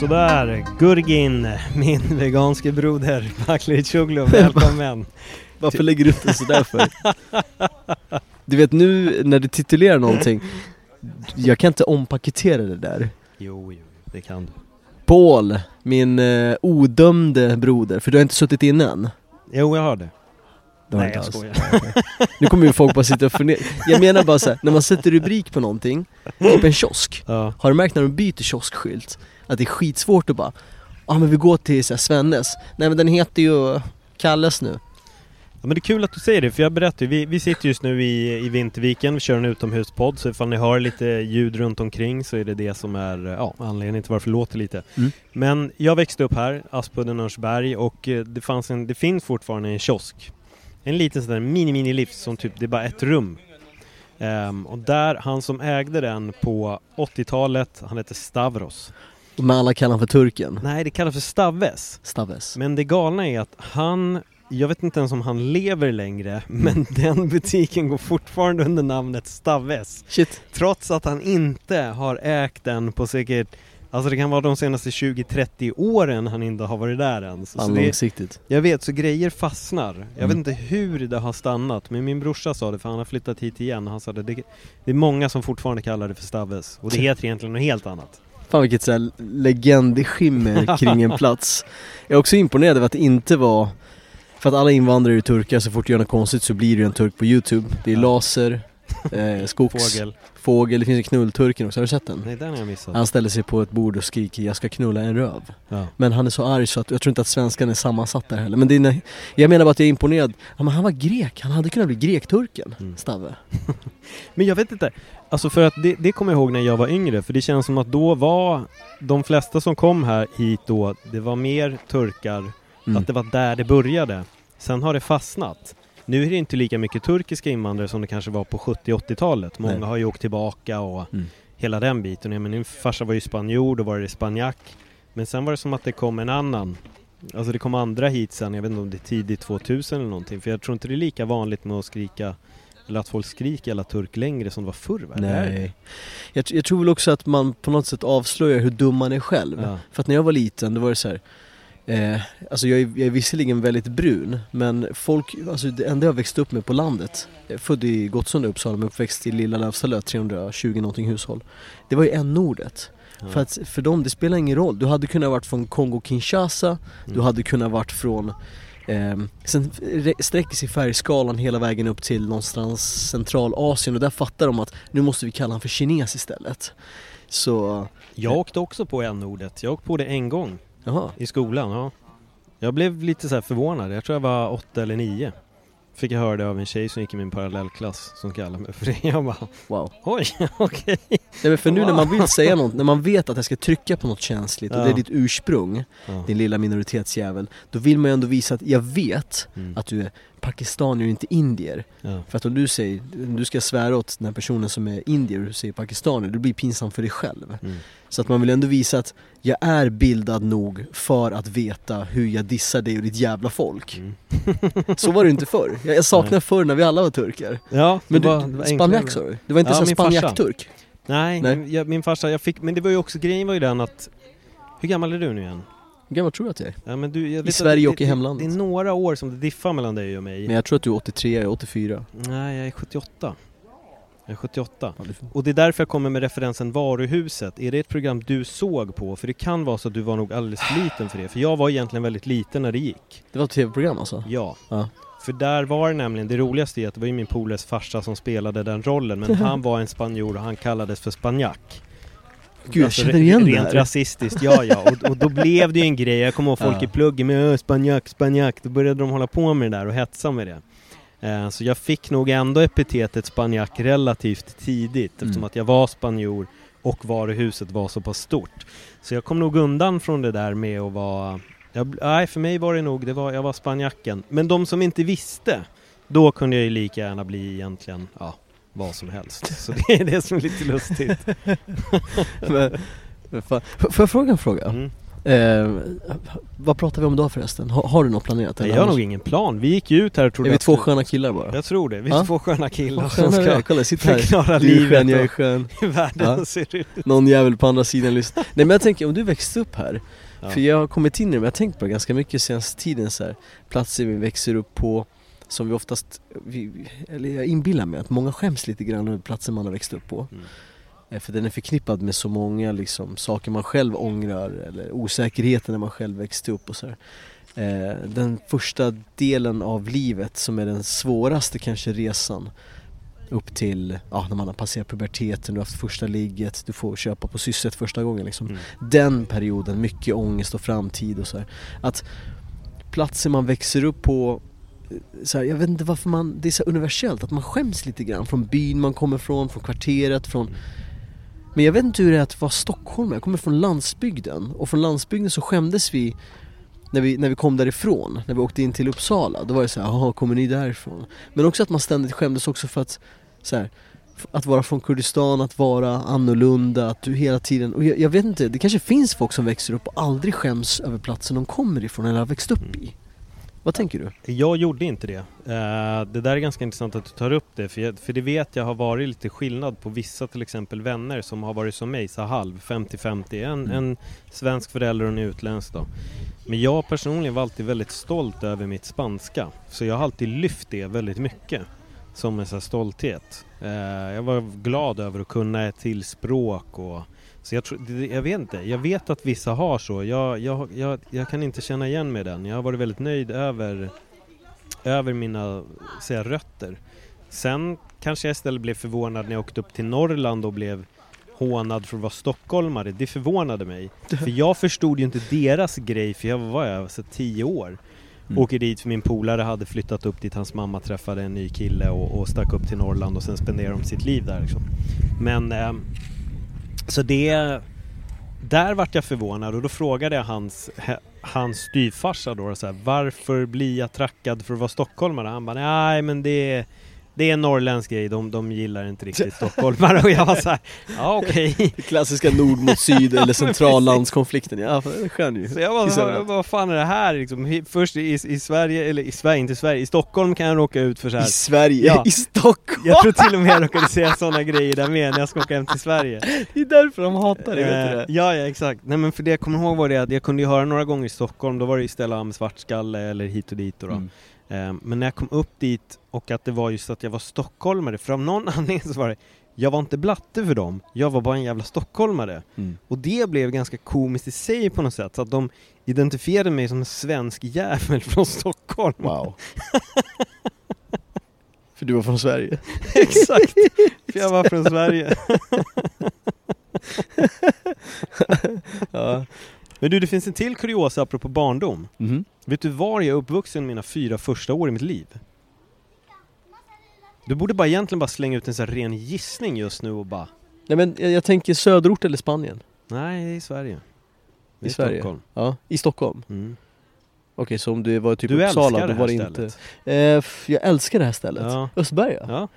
Sådär, Gurgin, min veganske broder, Baklichoglu, välkommen! Varför lägger du ut det sådär för? Du vet nu när du titulerar någonting Jag kan inte ompaketera det där Jo, jo, det kan du. Paul, min eh, odömde broder, för du har inte suttit inne än? Jo, jag har det. Det har Nej, jag alls. skojar. Nu kommer ju folk bara sitta och fundera Jag menar bara så här, när man sätter rubrik på någonting, typ en kiosk Ja, Har du märkt när de byter kioskskylt? Att det är skitsvårt att bara Ja ah, men vi går till så här, Svennes Nej men den heter ju Kalles nu Ja, men det är kul att du säger det, för jag berättar vi, vi sitter just nu i, i Vinterviken, vi kör en utomhuspodd, så ifall ni hör lite ljud runt omkring så är det det som är ja, anledningen till varför det låter lite. Mm. Men jag växte upp här, Aspudden Örnsberg, och eh, det, fanns en, det finns fortfarande en kiosk. En liten sån där mini-mini-lift som typ, det är bara ett rum. Ehm, och där, han som ägde den på 80-talet, han hette Stavros. Men alla kallar han för turken Nej, det kallas för Staves. Staves Men det galna är att han, jag vet inte ens om han lever längre, men den butiken går fortfarande under namnet Staves. Shit Trots att han inte har ägt den på säkert, alltså det kan vara de senaste 20-30 åren han inte har varit där ens. Så det, långsiktigt jag vet, så grejer fastnar. Jag vet Mm. inte hur det har stannat, men min brorsa sa det för han har flyttat hit igen. Han sa det, det, det är många som fortfarande kallar det för Staves, och det heter egentligen något helt annat. Fan vilket såhär legendskimmer kring en plats Jag är också imponerad över att det inte var För att alla invandrare är turkar, så fort du gör något konstigt så blir du en turk på youtube Det är Ja. laser, eh, skogs, Fågel. fågel, det finns ju knullturken också, har du sett den? Nej, den har jag missat. Han ställer sig på ett bord och skriker 'Jag ska knulla en röv' Ja. Men han är så arg så att jag tror inte att svenskan är sammansatt där heller Men det är, jag menar bara att jag är imponerad Ja men han var grek, han hade kunnat bli grekturken, Mm. Stavve Men jag vet inte, alltså för att det, det kommer jag ihåg när jag var yngre, för det känns som att då var de flesta som kom här hit då, det var mer turkar, Mm. att det var där det började. Sen har det fastnat. Nu är det inte lika mycket turkiska invandrare som det kanske var på 70-80-talet. Många Nej. har ju åkt tillbaka och Mm. hela den biten. Jag menar, min farsa var ju spanjor, då var det spanjack. Men sen var det som att det kom en annan. Alltså det kom andra hit sen, jag vet inte om det är tidigt 2000 eller någonting. För jag tror inte det är lika vanligt med att skrika, eller att folk skriker alla turk längre som det var förr va? Nej jag, jag tror väl också att man på något sätt avslöjar hur dum man är själv Ja. För att när jag var liten, då var det så här. Eh, alltså jag är, jag är visserligen väldigt brun, men folk, alltså det enda jag växte upp med på landet, är född i Gottsunda Uppsala men uppväxt i Lilla Lövstalö, 320 någonting hushåll. Det var ju n-ordet. Ja. För att för dem, det spelar ingen roll. Du hade kunnat varit från Kongo-Kinshasa, du Mm. hade kunnat varit från Eh, sen sträcker sig färgskalan hela vägen upp till någonstans centralasien och där fattar de att nu måste vi kalla honom för kines istället. Så, Jag åkte också på n-ordet, jag åkte på det en gång jaha. i skolan, ja. Jag blev lite så förvånad, jag tror jag var åtta eller nio. Fick jag höra det av en tjej som gick i min parallellklass som kallade mig för det. Jag bara, Wow. oj, okej. Nej men för nu när man vill säga något, när man vet att jag ska trycka på något känsligt och Ja. det är ditt ursprung, Ja. din lilla minoritetsjävel, då vill man ju ändå visa att jag vet Mm. att du är pakistanier och inte indier. Ja. För att om du säger, du ska svära åt den här personen som är indier och du säger pakistanier, då blir pinsamt för dig själv. Mm. Så att man vill ändå visa att jag är bildad nog för att veta hur jag dissar dig och ditt jävla folk. Mm. Så var det inte förr. Jag, jag saknar förr när vi alla var turkar. Ja, Men du, var, var spanjack sa du? Det var inte Ja, spanjack-turk? Nej, Nej. Jag, min farsa, jag fick, men det var ju också, grejen var ju den att Hur gammal är du nu igen? Hur gammal tror du att jag är? Ja, men du, jag att Sverige det, och i det, hemlandet. Det är några år som det diffar mellan dig och mig Men jag tror att du är 83, jag är 84. Nej, jag är 78 Jag är 78 Ja, det- Och det är därför jag kommer med referensen Varuhuset. Är det ett program du såg på? För det kan vara så att du var nog alldeles för liten för det. För jag var egentligen väldigt liten när det gick. Det var ett tv-program alltså? Ja. Ja. För där var det nämligen, det roligaste är att det var ju min polares farsa som spelade den rollen. Men han var en spanjor och han kallades för spanjack. Gud, jag känner igen det Rent rasistiskt, ja ja. Och, och då blev det ju en grej. Jag kommer ihåg folk Ja. i pluggen med "Ö, spanjack, spanjack. Då började de hålla på med det där och hetsa med det. Eh, så jag fick nog ändå epitetet spanjack relativt tidigt eftersom Mm. att jag var spanjor och varuhuset var så pass stort. Så jag kom nog undan från det där med att vara... Jag, nej, för mig var det nog, det var, jag var spanjacken. Men de som inte visste, då kunde jag ju lika gärna bli egentligen, ja, vad som helst. Så det är det som är lite lustigt. men, men fan. F- Får jag fråga en fråga? Mm. Eh, vad pratar vi om idag förresten? Har, har du något planerat? Eller jag har nog ingen plan. Vi gick ju ut här och trodde Är vi att- två sköna killar bara? Jag tror det. Vi är Ja. två sköna killar som sköna är. ska Kolla, sitt här. förklara Du livet skön, jag är skön. hur världen Ja. ser ut. Någon jävel på andra sidan lyssnar. Nej men jag tänker, om du växte upp här Ja. För jag har kommit in i det, men jag har tänkt på det ganska mycket senaste tiden så här, Platser vi växer upp på Som vi oftast, vi, eller jag inbillar mig att många skäms lite grann över platser man har växt upp på Mm. Eh, För den är förknippad med så många liksom, saker man själv ångrar eller osäkerheter när man själv växte upp och så här. Eh, Den första delen av livet som är den svåraste kanske resan upp till, ja när man har passerat puberteten, du har haft första ligget, du får köpa på sysset första gången liksom Mm. den perioden, mycket ångest och framtid och så här. Att platser man växer upp på så här, jag vet inte varför man, det är så universellt att man skäms lite grann från byn man kommer från, från kvarteret, från Men jag vet inte hur det är att vara stockholmare, jag kommer från landsbygden och från landsbygden så skämdes vi när vi, när vi kom därifrån, när vi åkte in till Uppsala, då var det så här, jaha kommer ni därifrån? Men också att man ständigt skämdes också för att så här, att vara från Kurdistan, att vara annorlunda, att du hela tiden, och jag, jag vet inte, det kanske finns folk som växer upp och aldrig skäms över platsen de kommer ifrån eller har växt upp i. Vad tänker du? Jag gjorde inte det. Eh, det där är ganska intressant att du tar upp det, för, jag, för det vet jag har varit lite skillnad på vissa till exempel vänner som har varit som mig, så halv, 50-50. En, Mm. en svensk förälder och en utländsk då. Men jag personligen var alltid väldigt stolt över mitt spanska, så jag har alltid lyft det väldigt mycket som en sån stolthet. Eh, jag var glad över att kunna ett till språk och så jag, tror, jag vet inte, jag vet att vissa har så. Jag, jag, jag, jag kan inte känna igen mig den. Jag har varit väldigt nöjd över, över mina säga, rötter. Sen kanske jag istället blev förvånad när jag åkte upp till Norrland och blev hånad för att vara stockholmare. Det förvånade mig. För jag förstod ju inte deras grej, för jag var jag, så tio år. Mm. Åker dit för min polare hade flyttat upp dit, hans mamma träffade en ny kille och, och stack upp till Norrland och sen spenderade de sitt liv där liksom. Men, ehm, så det... Där vart jag förvånad och då frågade jag hans, hans styvfarsa då så här, varför blir jag trackad för att vara stockholmare? Han bara, nej men det är, det är en norrländsk grej, de, de gillar inte riktigt stockholmare och jag var så här, ja okej. Det klassiska nord mot syd eller centrallandskonflikten, ja det skön ju. Så jag bara, I södra. vad, fan är det här liksom? Först i, i Sverige, eller i Sverige, inte Sverige, i Stockholm kan jag råka ut för så här. I Sverige, Ja. i Stockholm! Jag tror till och med jag råkade säga sådana grejer där med när jag ska åka hem till Sverige. Det är därför de hatar dig, vet du Eh, det? Ja, ja exakt. Nej men för det jag kommer ihåg var det att jag kunde ju höra några gånger i Stockholm, då var det ju Stella med svartskalle eller hit och dit då. då. Mm. Eh, Men när jag kom upp dit och att det var just att jag var stockholmare, för av någon anledning så var det jag var inte blatte för dem, jag var bara en jävla stockholmare. Mm. Och det blev ganska komiskt i sig på något sätt, så att de identifierade mig som en svensk jävel från Stockholm. Wow. För du var från Sverige? Exakt! För jag var från Sverige. Ja. Men du, det finns en till kuriosa apropå barndom. Mhm. Vet du var jag är uppvuxen mina fyra första år i mitt liv? Du borde bara egentligen bara slänga ut en sån här ren gissning just nu och bara Nej men jag, jag tänker söderort eller Spanien? Nej, det är i Sverige. Det är I Sverige? Stockholm. Ja, i Stockholm? Mm. Okej, så om du var typ Du Uppsala, älskar då det var här det stället. inte... Eh, jag älskar det här stället. Ja. Östberga? Ja,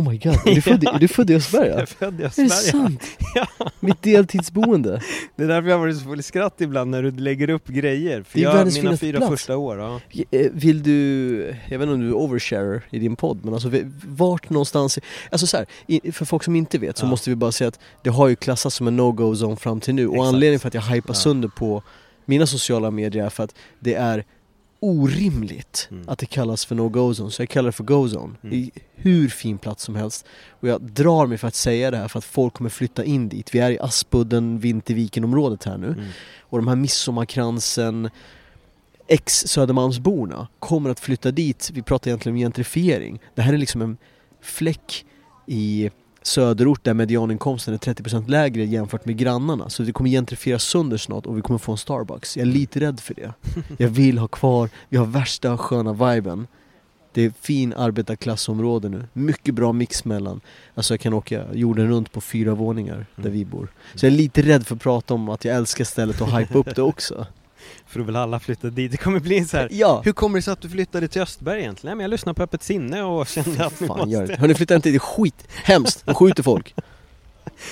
Oh my god, är du född, är du född i Östberga? jag är född i Är det sant? Ja. Mitt deltidsboende? Det är därför jag har varit så full i skratt ibland när du lägger upp grejer. För Det är jag, världens mina fyra plats. första år, ja. Eh, Vill du, jag vet inte om du oversharer i din podd, men alltså vart någonstans, alltså så här, för folk som inte vet så Ja. måste vi bara säga att det har ju klassats som en no-go zone fram till nu och Exakt. anledningen för att jag hypar sönder på mina sociala medier är för att det är orimligt Mm. att det kallas för no-go zone, så jag kallar det för go-zone. Mm. Det är hur fin plats som helst. Och jag drar mig för att säga det här för att folk kommer flytta in dit. Vi är i Aspudden, Vinterviken-området här nu. Mm. Och de här midsommarkransen ex-Södermalmsborna kommer att flytta dit. Vi pratar egentligen om gentrifiering. Det här är liksom en fläck i söderort där medianinkomsten är 30% lägre jämfört med grannarna. Så det kommer gentrifieras sönder snart och vi kommer få en Starbucks. Jag är lite rädd för det. Jag vill ha kvar, vi har värsta sköna viben. Det är fin arbetarklassområde nu. Mycket bra mix mellan, alltså jag kan åka jorden runt på fyra våningar där Mm. vi bor. Så jag är lite rädd för att prata om att jag älskar stället och hypa upp det också. För då vill alla flytta dit. Det kommer bli så här. Ja! Hur kommer det sig att du flyttade till Östberg egentligen? Nej men jag lyssnade på Öppet sinne och kände att nu Fan måste... gör det. Hörni flytta inte dit, det är skit! Hemskt! De skjuter folk.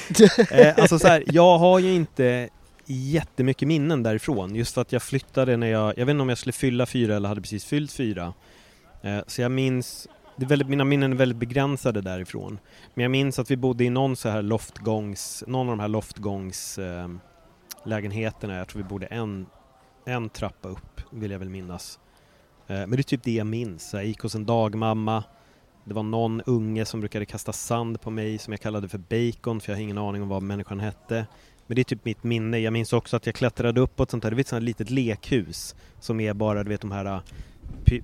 eh, alltså så här, jag har ju inte jättemycket minnen därifrån. Just för att jag flyttade när jag, jag vet inte om jag skulle fylla fyra eller hade precis fyllt fyra. Eh, så jag minns, det är väldigt, mina minnen är väldigt begränsade därifrån. Men jag minns att vi bodde i någon så här loftgångs, någon av de här loftgångs eh, lägenheterna. Jag tror vi bodde en, en trappa upp, vill jag väl minnas. Eh, men det är typ det jag minns. Jag gick hos en dagmamma. Det var någon unge som brukade kasta sand på mig som jag kallade för bacon för jag har ingen aning om vad människan hette. Men det är typ mitt minne. Jag minns också att jag klättrade upp på ett sånt här, du vet sånt här litet lekhus som är bara, du vet de här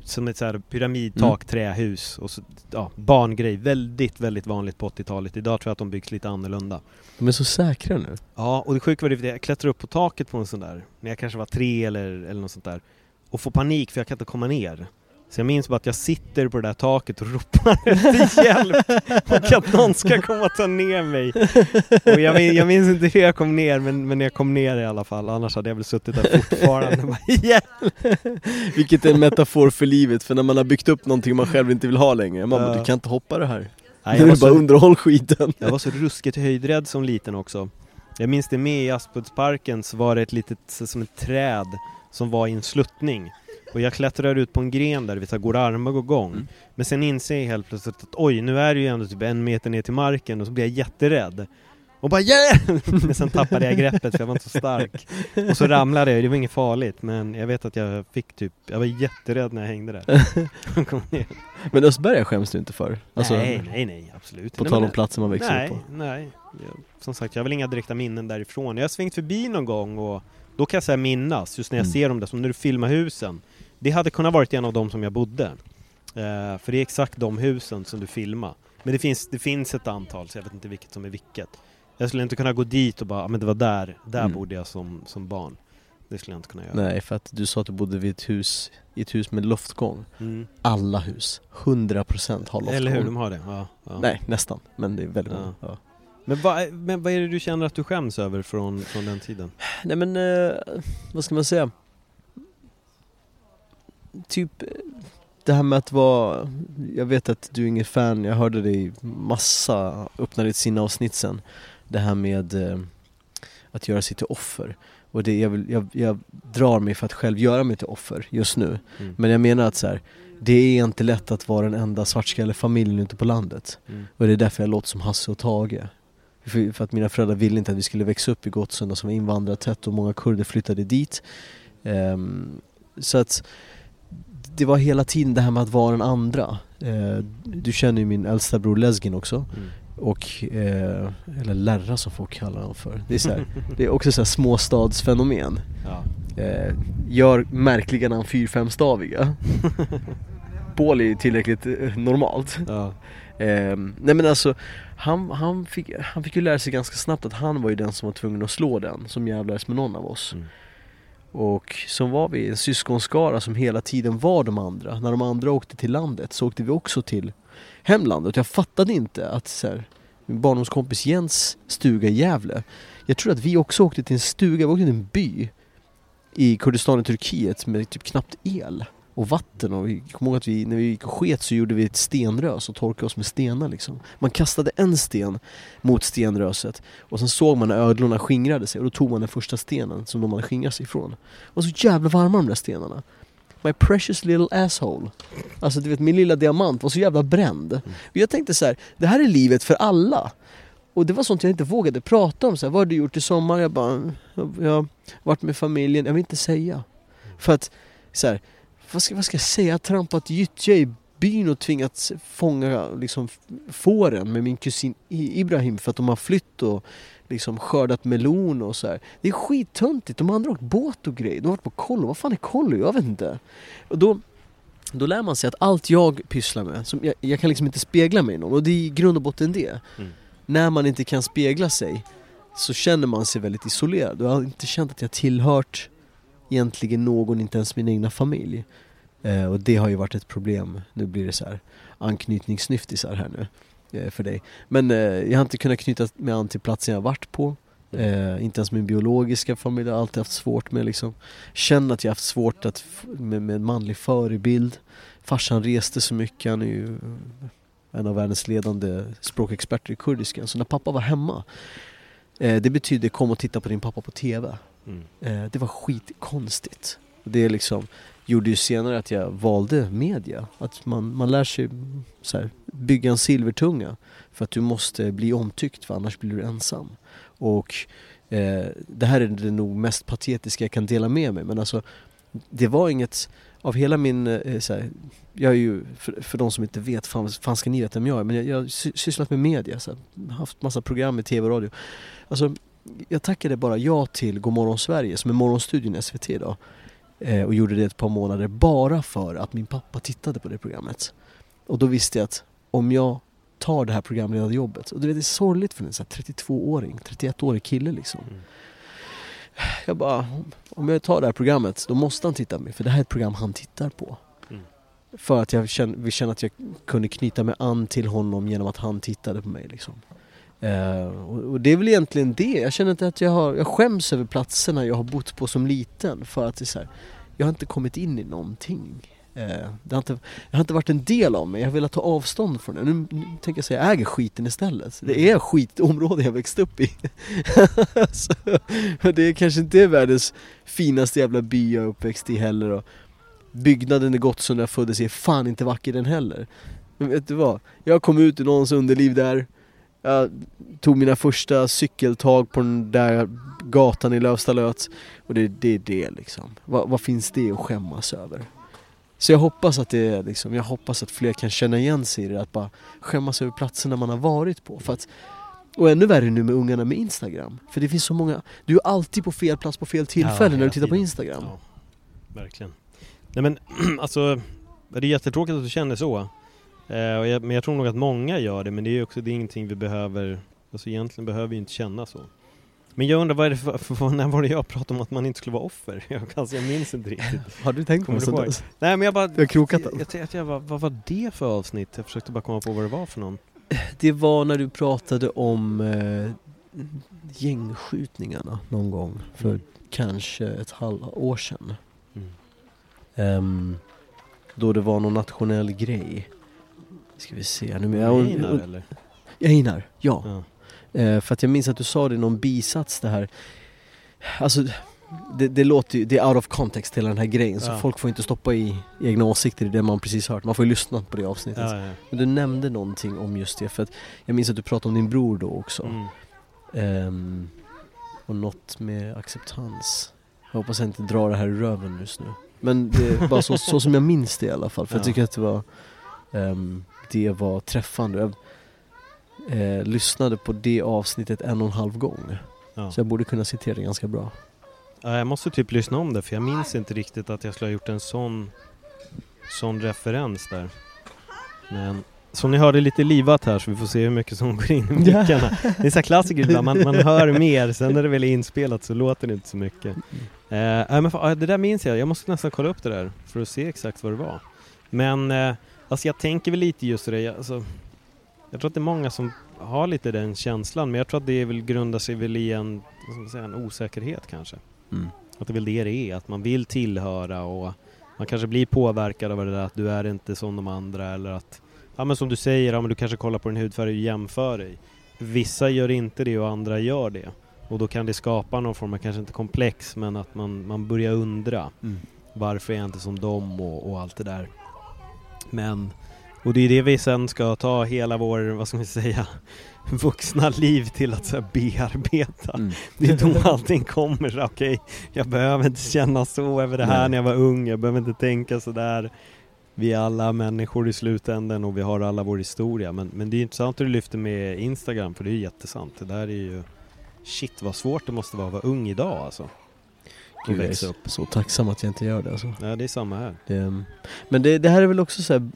som ett så här pyramidtak, Mm. trähus och så, ja, barngrej. Väldigt, väldigt vanligt på 80-talet. Idag tror jag att de byggs lite annorlunda. De är så säkra nu. Ja, och det sjuka var det, jag klättrade upp på taket på en sån där, när jag kanske var tre eller, eller något sånt där. Och får panik för jag kan inte komma ner. Så jag minns bara att jag sitter på det där taket och ropar efter hjälp och att någon ska komma och ta ner mig. Och jag, min- jag minns inte hur jag kom ner men, men jag kom ner i alla fall, annars hade jag väl suttit där fortfarande och bara hjälp! Vilket är en metafor för livet, för när man har byggt upp någonting man själv inte vill ha längre, man bara, du kan inte hoppa det här. Nej, nu jag, är var det bara så, underhåll skiten. jag var så ruskigt höjdrädd som liten också. Jag minns det med i Aspuddsparken så var det ett litet, som ett träd som var i en sluttning. Och jag klättrar ut på en gren där, vet du, går armbåge Mm. Men sen inser jag helt plötsligt att oj, nu är det ju ändå typ en meter ner till marken och så blir jag jätterädd. Och bara hjälp! Men sen tappade jag greppet för jag var inte så stark. Och så ramlade jag, det var inget farligt men jag vet att jag fick typ, jag var jätterädd när jag hängde där. Men Östberga skäms du inte för? Alltså, nej, nej, nej, absolut På nej, tal om platsen man växer Nej, upp på. nej. Jag, som sagt, jag har väl inga direkta minnen därifrån. Jag har svängt förbi någon gång och då kan jag säga minnas, just när jag Mm. ser dem där, som när du filmar husen. Det hade kunnat varit en av dem som jag bodde. Eh, för det är exakt de husen som du filmar. Men det finns, det finns ett antal, så jag vet inte vilket som är vilket. Jag skulle inte kunna gå dit och bara, "Ah, men det var där, där Mm. bodde jag som, som barn. Det skulle jag inte kunna göra. Nej, för att du sa att du bodde vid ett hus, i ett hus med loftgång. Mm. Alla hus, 100% har loftgång. Eller hur, de har det. Ja, ja. Nej, nästan. Men det är väldigt många. Ja. Men, vad, men vad är det du känner att du skäms över från, från den tiden? Nej men, eh, vad ska man säga? Typ det här med att vara, jag vet att du är ingen fan, jag hörde dig massa öppna ditt sinne avsnitt sen. Det här med eh, att göra sig till offer. Och det, jag, vill, jag, jag drar mig för att själv göra mig till offer just nu. Mm. Men jag menar att så här, det är inte lätt att vara den enda svartskalle-familjen ute på landet. Mm. Och det är därför jag låter som Hasse och Tage. För, för att mina föräldrar ville inte att vi skulle växa upp i Gottsunda som var invandrartätt och många kurder flyttade dit. Ehm, så att det var hela tiden det här med att vara den andra. Eh, du känner ju min äldsta bror Lesgin också. Mm. Och, eh, eller Lärra som folk kallar honom för. Det är, så här, det är också så här småstadsfenomen. Ja. Eh, gör märkliga namn fyrfemstaviga. Bål är ju tillräckligt eh, normalt. Ja. Ehm, nej men alltså, han, han, fick, han fick ju lära sig ganska snabbt att han var ju den som var tvungen att slå den som jävlades med någon av oss. Mm. Och så var vi en syskonskara som hela tiden var de andra. När de andra åkte till landet så åkte vi också till hemlandet. Jag fattade inte att så här, min barndomskompis Jens stuga i Gävle. Jag tror att vi också åkte till en stuga, vi åkte till en by i Kurdistan i Turkiet med typ knappt el och vatten och vi kommer ihåg att vi, när vi gick och sket så gjorde vi ett stenrös och torkade oss med stenar liksom. Man kastade en sten mot stenröset och sen såg man när ödlorna skingrade sig och då tog man den första stenen som de hade skingrat sig ifrån. Och så jävla varma de där stenarna. My precious little asshole. Alltså du vet min lilla diamant var så jävla bränd. Och jag tänkte så här, det här är livet för alla. Och det var sånt jag inte vågade prata om. Så här, vad har du gjort i sommar? Jag bara, jag har varit med familjen. Jag vill inte säga. För att, så här, vad ska, vad ska jag säga? Trampat gyttja i byn och tvingats fånga liksom, fåren med min kusin Ibrahim för att de har flytt och liksom skördat melon och så här. Det är skittöntigt. De andra har åkt båt och grejer. De har varit på kollo. Vad fan är kollo? Jag vet inte. Och då, då lär man sig att allt jag pysslar med, som jag, jag kan liksom inte spegla mig i någon. Och det är i grund och botten det. Mm. När man inte kan spegla sig så känner man sig väldigt isolerad. Jag har inte känt att jag tillhört egentligen någon, inte ens min egna familj. Eh, och det har ju varit ett problem. Nu blir det så här anknytningssnyftisar här nu eh, för dig. Men eh, jag har inte kunnat knyta mig an till platsen jag varit på. Eh, inte ens min biologiska familj har alltid haft svårt med liksom. Känner att jag haft svårt att med, med en manlig förebild. Farsan reste så mycket, han är ju en av världens ledande språkexperter i kurdiska. Så när pappa var hemma, eh, det betyder kom och titta på din pappa på TV. Mm. Eh, det var skitkonstigt. Det liksom gjorde ju senare att jag valde media. Att man, man lär sig så här, bygga en silvertunga. För att du måste bli omtyckt för annars blir du ensam. Och eh, det här är det nog mest patetiska jag kan dela med mig. Men alltså, det var inget av hela min, eh, så här, jag är ju, för, för de som inte vet, fan, fan ska ni veta vem jag är? Men jag har sysslat med media, så här, haft massa program i tv och radio. Alltså, jag tackade bara ja till Godmorgon Sverige som är morgonstudion i SVT idag. Eh, och gjorde det ett par månader bara för att min pappa tittade på det programmet. Och då visste jag att om jag tar det här programledarjobbet, och du vet det är sorgligt för en sån här 32-åring, 31-årig kille liksom. Mm. Jag bara, om jag tar det här programmet, då måste han titta på mig för det här är ett program han tittar på. Mm. För att jag kände, vi kände att jag kunde knyta mig an till honom genom att han tittade på mig liksom. Eh, och, det är väl egentligen det. Jag känner inte att jag har, jag skäms över platserna jag har bott på som liten för att det är så här, jag har inte kommit in i någonting. Eh, det, har inte, jag har inte varit en del av mig, jag har velat ta avstånd från det. Nu, nu tänker jag säga, jag äger skiten istället. Det är skitområde jag växte upp i. så, det är kanske inte är världens finaste jävla by jag är uppväxt i heller. Och byggnaden i Gottsunda jag föddes i är fan inte vacker den heller. Men vet du vad? Jag kom ut ur någons underliv där. Jag tog mina första cykeltag på den där gatan i Lövstalöt. Och det, det är det liksom. Vad, vad finns det att skämmas över? Så jag hoppas att det är liksom, jag hoppas att fler kan känna igen sig i det, att bara skämmas över platserna man har varit på. För att, och ännu värre nu med ungarna med Instagram. För det finns så många, du är alltid på fel plats på fel tillfälle Ja, när du tittar på. Instagram. Ja, verkligen. Nej men alltså, det är jättetråkigt att du känner så. Eh, och jag, men jag tror nog att många gör det, men det är också det är ingenting vi behöver, alltså egentligen behöver vi inte känna så. Men jag undrar, vad är det för, för, när var det jag pratade om att man inte skulle vara offer? Jag, alltså, jag minns inte riktigt. Har du tänkt på där? Nej men jag bara... Du har krokat jag, jag, tänkte, jag, vad, vad var det för avsnitt? Jag försökte bara komma på vad det var för någon. Det var när du pratade om eh, gängskjutningarna någon gång för Mm. kanske ett halvår sedan. Mm. Ehm, då det var någon nationell grej. Ska vi se, nu ja, hon- Einar eller? Einar, ja. Ja. Eh, för att jag minns att du sa det i någon bisats det här. Alltså, det, det låter ju, det är out of context hela den här grejen så Ja. folk får inte stoppa i egna åsikter i det man precis hört. Man får ju lyssna på det avsnittet. Ja. Men du nämnde någonting om just det för att jag minns att du pratade om din bror då också. Mm. Ehm, och något med acceptans. Jag hoppas jag inte drar det här i röven just nu. Men det är bara så, så som jag minns det i alla fall. För jag Ja. tycker att det var, ehm, det var träffande. Jag eh, lyssnade på det avsnittet en och en halv gång. Ja. Så jag borde kunna citera det ganska bra. Ja, jag måste typ lyssna om det för jag minns inte riktigt att jag skulle ha gjort en sån, sån referens där. Men som ni hörde lite livat här så vi får se hur mycket som går in i mickarna. Det är så klassiker ibland, man, man hör mer, sen när det väl är inspelat så låter det inte så mycket. Eh, men ja, det där minns jag, jag måste nästan kolla upp det där för att se exakt vad det var. Men eh, alltså jag tänker väl lite just det, jag, alltså, jag tror att det är många som har lite den känslan men jag tror att det väl grundar sig väl i en, säga, en osäkerhet kanske. Mm. Att det är väl det det är, att man vill tillhöra och man kanske blir påverkad av det där att du är inte som de andra eller att Ja men som du säger, ja, men du kanske kollar på din hudfärg och jämför dig. Vissa gör inte det och andra gör det. Och då kan det skapa någon form av, kanske inte komplex, men att man, man börjar undra. Mm. Varför är jag inte som dem och, och allt det där. Men, och det är det vi sen ska ta hela vår, vad ska vi säga, vuxna liv till att så här bearbeta. Mm. Det är då allting kommer, okej, jag behöver inte känna så över det här Nej. när jag var ung, jag behöver inte tänka så där. Vi är alla människor i slutändan och vi har alla vår historia. Men, men det är intressant att du lyfter med Instagram, för det är jättesant. Det där är ju, shit vad svårt det måste vara att vara ung idag alltså. Och växa upp. så tacksam att jag inte gör det alltså. Ja, det är samma här. Det, men det, det här är väl också så här,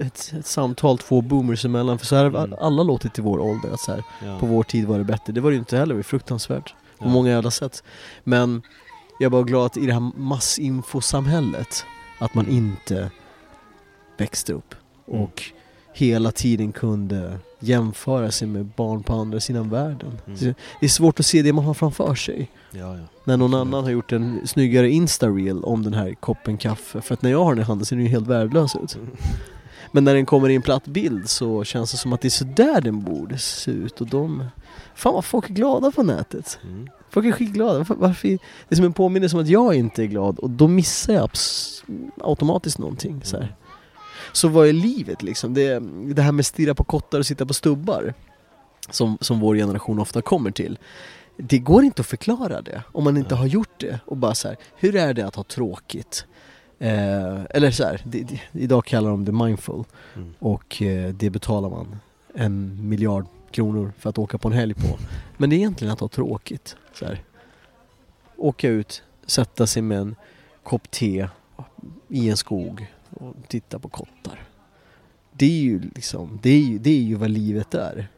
ett, ett samtal två boomers emellan, för så här har Mm. alla låtit i vår ålder, att så här, Ja. på vår tid var det bättre. Det var det ju inte heller, det var fruktansvärt. På Ja. många jävla sätt. Men jag är bara glad att i det här massinfosamhället Att man Mm. inte växte upp Mm. och hela tiden kunde jämföra sig med barn på andra sidan världen. Mm. Det är svårt att se det man har framför sig. Ja, ja. När någon Absolut. annan har gjort en snyggare Insta-reel om den här koppen kaffe. För att när jag har den i handen ser den ju helt värdelös ut. Mm. Men när den kommer i en platt bild så känns det som att det är sådär den borde se ut. Och de... Fan vad folk är glada på nätet. Mm. Folk är skitglada. Varför, varför, det är som en påminnelse om att jag inte är glad och då missar jag automatiskt någonting. Så, här. Så vad är livet liksom? Det, det här med stirra på kottar och sitta på stubbar som, som vår generation ofta kommer till. Det går inte att förklara det om man inte har gjort det och bara så här, hur är det att ha tråkigt? Eh, eller så här, det, det, idag kallar de det mindful Mm. och eh, det betalar man en miljard kronor för att åka på en helg på. Men det är egentligen att ha tråkigt. Så här. Åka ut, sätta sig med en kopp te i en skog och titta på kottar. Det är ju liksom, det är ju, det är ju vad livet är.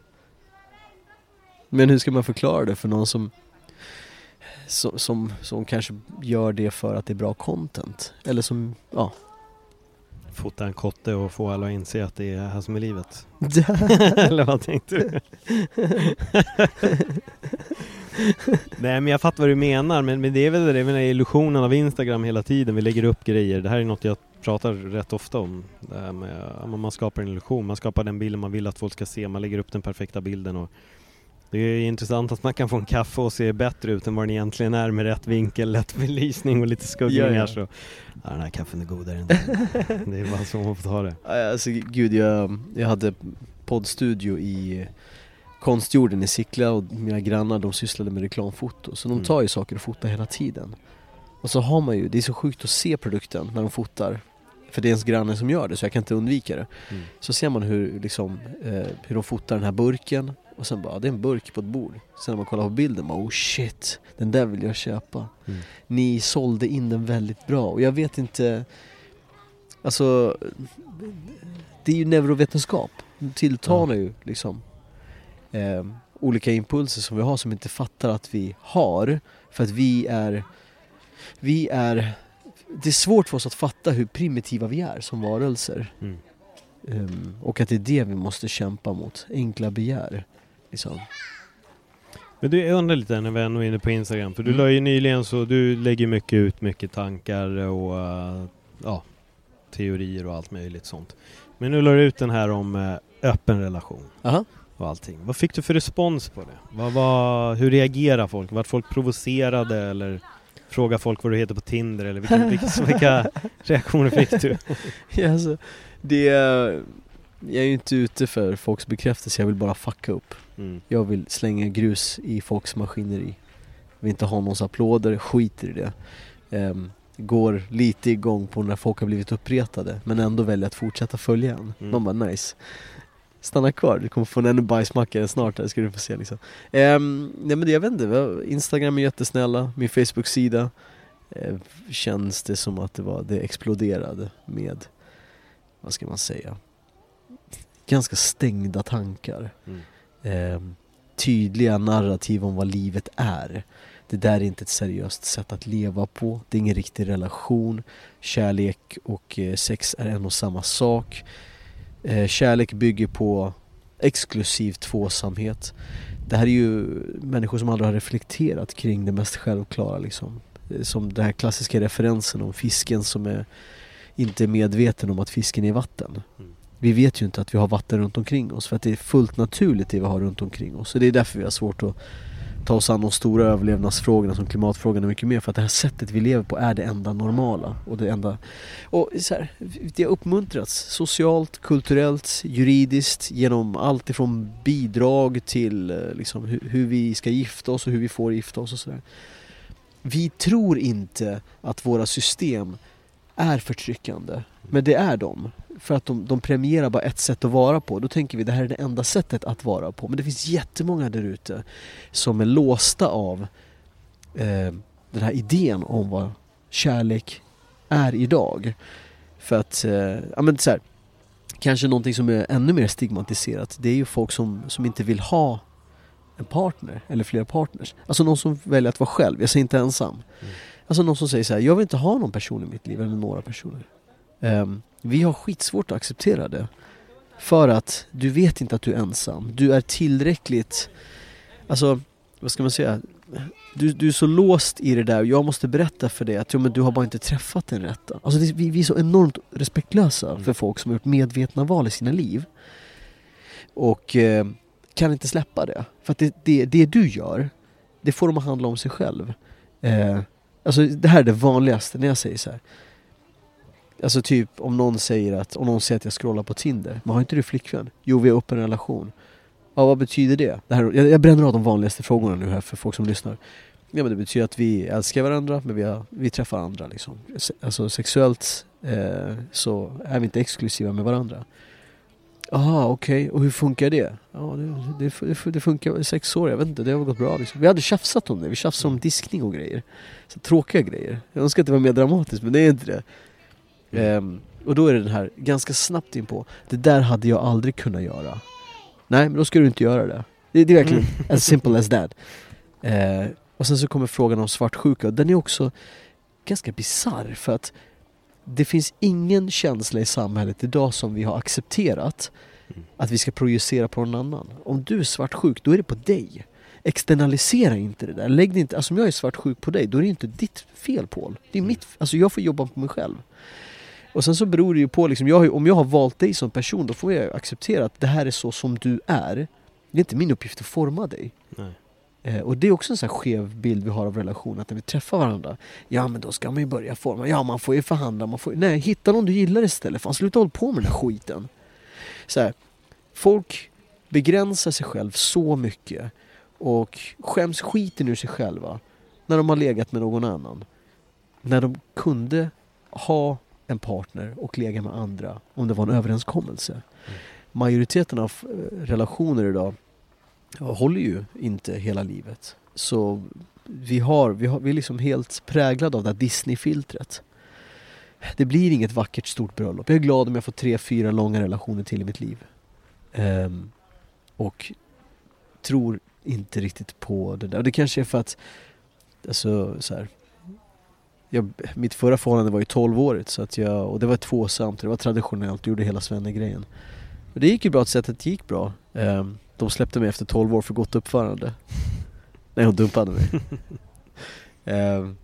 Men hur ska man förklara det för någon som som, som, som kanske gör det för att det är bra content? Eller som, ja. Fota en kotte och få alla att inse att det är här som är livet. Eller vad tänkte du? Nej men jag fattar vad du menar men, men det är väl det, det är väl den illusionen av Instagram hela tiden. Vi lägger upp grejer. Det här är något jag pratar rätt ofta om. Med, man skapar en illusion. Man skapar den bilden man vill att folk ska se. Man lägger upp den perfekta bilden. Och det är intressant att man kan få en kaffe och se bättre ut än vad den egentligen är med rätt vinkel, lätt belysning och lite skuggningar. Ja, ja. Så, ja, den här kaffen är godare än den. Det är bara så man får ta det. Alltså gud, jag, jag hade poddstudio i Konstjorden i Sickla och mina grannar de sysslade med reklamfoto. Så de Mm. tar ju saker och fotar hela tiden. Och så har man ju, det är så sjukt att se produkten när de fotar. För det är ens granne som gör det så jag kan inte undvika det. Mm. Så ser man hur, liksom, eh, hur de fotar den här burken och sen bara, det är en burk på ett bord. Sen när man kollar på bilden, bara, oh shit, den där vill jag köpa. Mm. Ni sålde in den väldigt bra och jag vet inte, alltså det är ju neurovetenskap. Det tilltalar ju liksom eh, olika impulser som vi har som inte fattar att vi har. För att vi är, vi är, det är svårt för oss att fatta hur primitiva vi är som varelser. Mm. Ehm, och att det är det vi måste kämpa mot, enkla begär. Liksom. Men du, jag undrar lite när vi ändå är inne på Instagram, för du Mm. la ju nyligen så, du lägger mycket ut mycket tankar och uh, ja, teorier och allt möjligt sånt. Men nu la du ut den här om eh, öppen relation Aha. Och allting. Vad fick du för respons på det? Vad, vad, hur reagerar folk? Vart folk provocerade eller frågar folk vad du heter på Tinder eller vilka, vilka, vilka reaktioner fick du? Ja, alltså, det jag är ju inte ute för folks bekräftelse, jag vill bara fucka upp. Mm. Jag vill slänga grus i folks maskineri. Vill inte ha någons applåder, skiter i det. Ehm, går lite igång på när folk har blivit uppretade men ändå väljer att fortsätta följa en. Mm. Man bara nice. Stanna kvar, du kommer få en ännu bajsmackare snart här ska du få se liksom. Ehm, nej men det, jag vet inte, Instagram är jättesnälla, min Facebook-sida eh, känns det som att det var, det exploderade med, vad ska man säga, ganska stängda tankar Mm. eh, tydliga narrativ om vad livet är. Det där är inte ett seriöst sätt att leva på. Det är ingen riktig relation. Kärlek och eh, sex är en och samma sak. Eh, kärlek bygger på exklusiv tvåsamhet. Det här är ju människor som aldrig har reflekterat kring det mest självklara liksom. Eh, Som den här klassiska referensen om fisken som är inte är medveten om att fisken är i vatten. Mm. Vi vet ju inte att vi har vatten runt omkring oss för att det är fullt naturligt det vi har runt omkring oss. Så det är därför vi har svårt att ta oss an de stora överlevnadsfrågorna som klimatfrågan och mycket mer. För att det här sättet vi lever på är det enda normala. Och det enda... Och så här, det har uppmuntrats socialt, kulturellt, juridiskt genom allt ifrån bidrag till eh, liksom, hur, hur vi ska gifta oss och hur vi får gifta oss och sådär. Vi tror inte att våra system är förtryckande. Men det är de. För att de, de premierar bara ett sätt att vara på. Då tänker vi det här är det enda sättet att vara på. Men det finns jättemånga där ute som är låsta av eh, den här idén om vad kärlek är idag. För att, eh, ja men så här, kanske någonting som är ännu mer stigmatiserat det är ju folk som, som inte vill ha en partner eller flera partners. Alltså någon som väljer att vara själv, jag säger inte ensam. Mm. Alltså någon som säger så här, jag vill inte ha någon person i mitt liv, eller några personer. Ehm, vi har skitsvårt att acceptera det. För att du vet inte att du är ensam. Du är tillräckligt, alltså vad ska man säga? Du, du är så låst i det där och jag måste berätta för dig att ja, men du har bara inte träffat den rätta. Alltså det, vi, vi är så enormt respektlösa Mm. för folk som har gjort medvetna val i sina liv. Och eh, kan inte släppa det. För att det, det, det du gör, det får dem att handla om sig själv. Eh, alltså det här är det vanligaste när jag säger så här. Alltså typ om någon säger att, om någon säger att jag scrollar på Tinder. Men har inte du flickvän? Jo, vi har öppen relation. Ja, vad betyder det? det här, jag, jag bränner av de vanligaste frågorna nu här för folk som lyssnar. Ja, men det betyder att vi älskar varandra, men vi, har, vi träffar andra liksom. Alltså sexuellt eh, så är vi inte exklusiva med varandra. Jaha, okej. Och hur funkar det? Ja, det, det, det, det funkar i sex år, jag vet inte, det har gått bra liksom. Vi hade tjafsat om det, vi tjafsade om diskning och grejer. Så tråkiga grejer. Jag önskar att det var mer dramatiskt, men det är inte det. Ehm, och då är det den här, ganska snabbt in på det där hade jag aldrig kunnat göra. Nej, men då ska du inte göra det. Det, det är verkligen as simple as that. Eh, och sen så kommer frågan om svartsjuka, och den är också ganska bizarr för att det finns ingen känsla i samhället idag som vi har accepterat Mm. att vi ska projicera på någon annan. Om du är svartsjuk, då är det på dig. Externalisera inte det där. Lägg det inte, alltså om jag är svartsjuk på dig, då är det inte ditt fel Paul. Det är mitt, alltså jag får jobba på mig själv. Och sen så beror det ju på, liksom, jag ju- om jag har valt dig som person, då får jag ju acceptera att det här är så som du är. Det är inte min uppgift att forma dig. Nej. Eh, och det är också en sån här skev bild vi har av relation, att när vi träffar varandra, ja men då ska man ju börja forma, ja man får ju förhandla, man får Nej, hitta någon du gillar istället, fan sluta hålla på med den här skiten. Så här, folk begränsar sig själv så mycket och skäms skiten ur sig själva när de har legat med någon annan. När de kunde ha en partner och lega med andra om det var en överenskommelse. Majoriteten av eh, relationer idag håller ju inte hela livet. Så vi, har, vi, har, vi är liksom helt präglade av det här Disney-filtret. Det blir inget vackert stort bröllop. Jag är glad om jag får tre, fyra långa relationer till i mitt liv. Um, och tror inte riktigt på det där. Och det kanske är för att, alltså så här, jag, mitt förra förhållande var ju 12-årigt så att jag, och det var tvåsamt, det var traditionellt, och gjorde hela svenne-grejen. Och det gick ju bra, att sättet det gick bra. Ehm, de släppte mig efter 12 år för gott uppförande. Nej, hon dumpade mig. Ehm,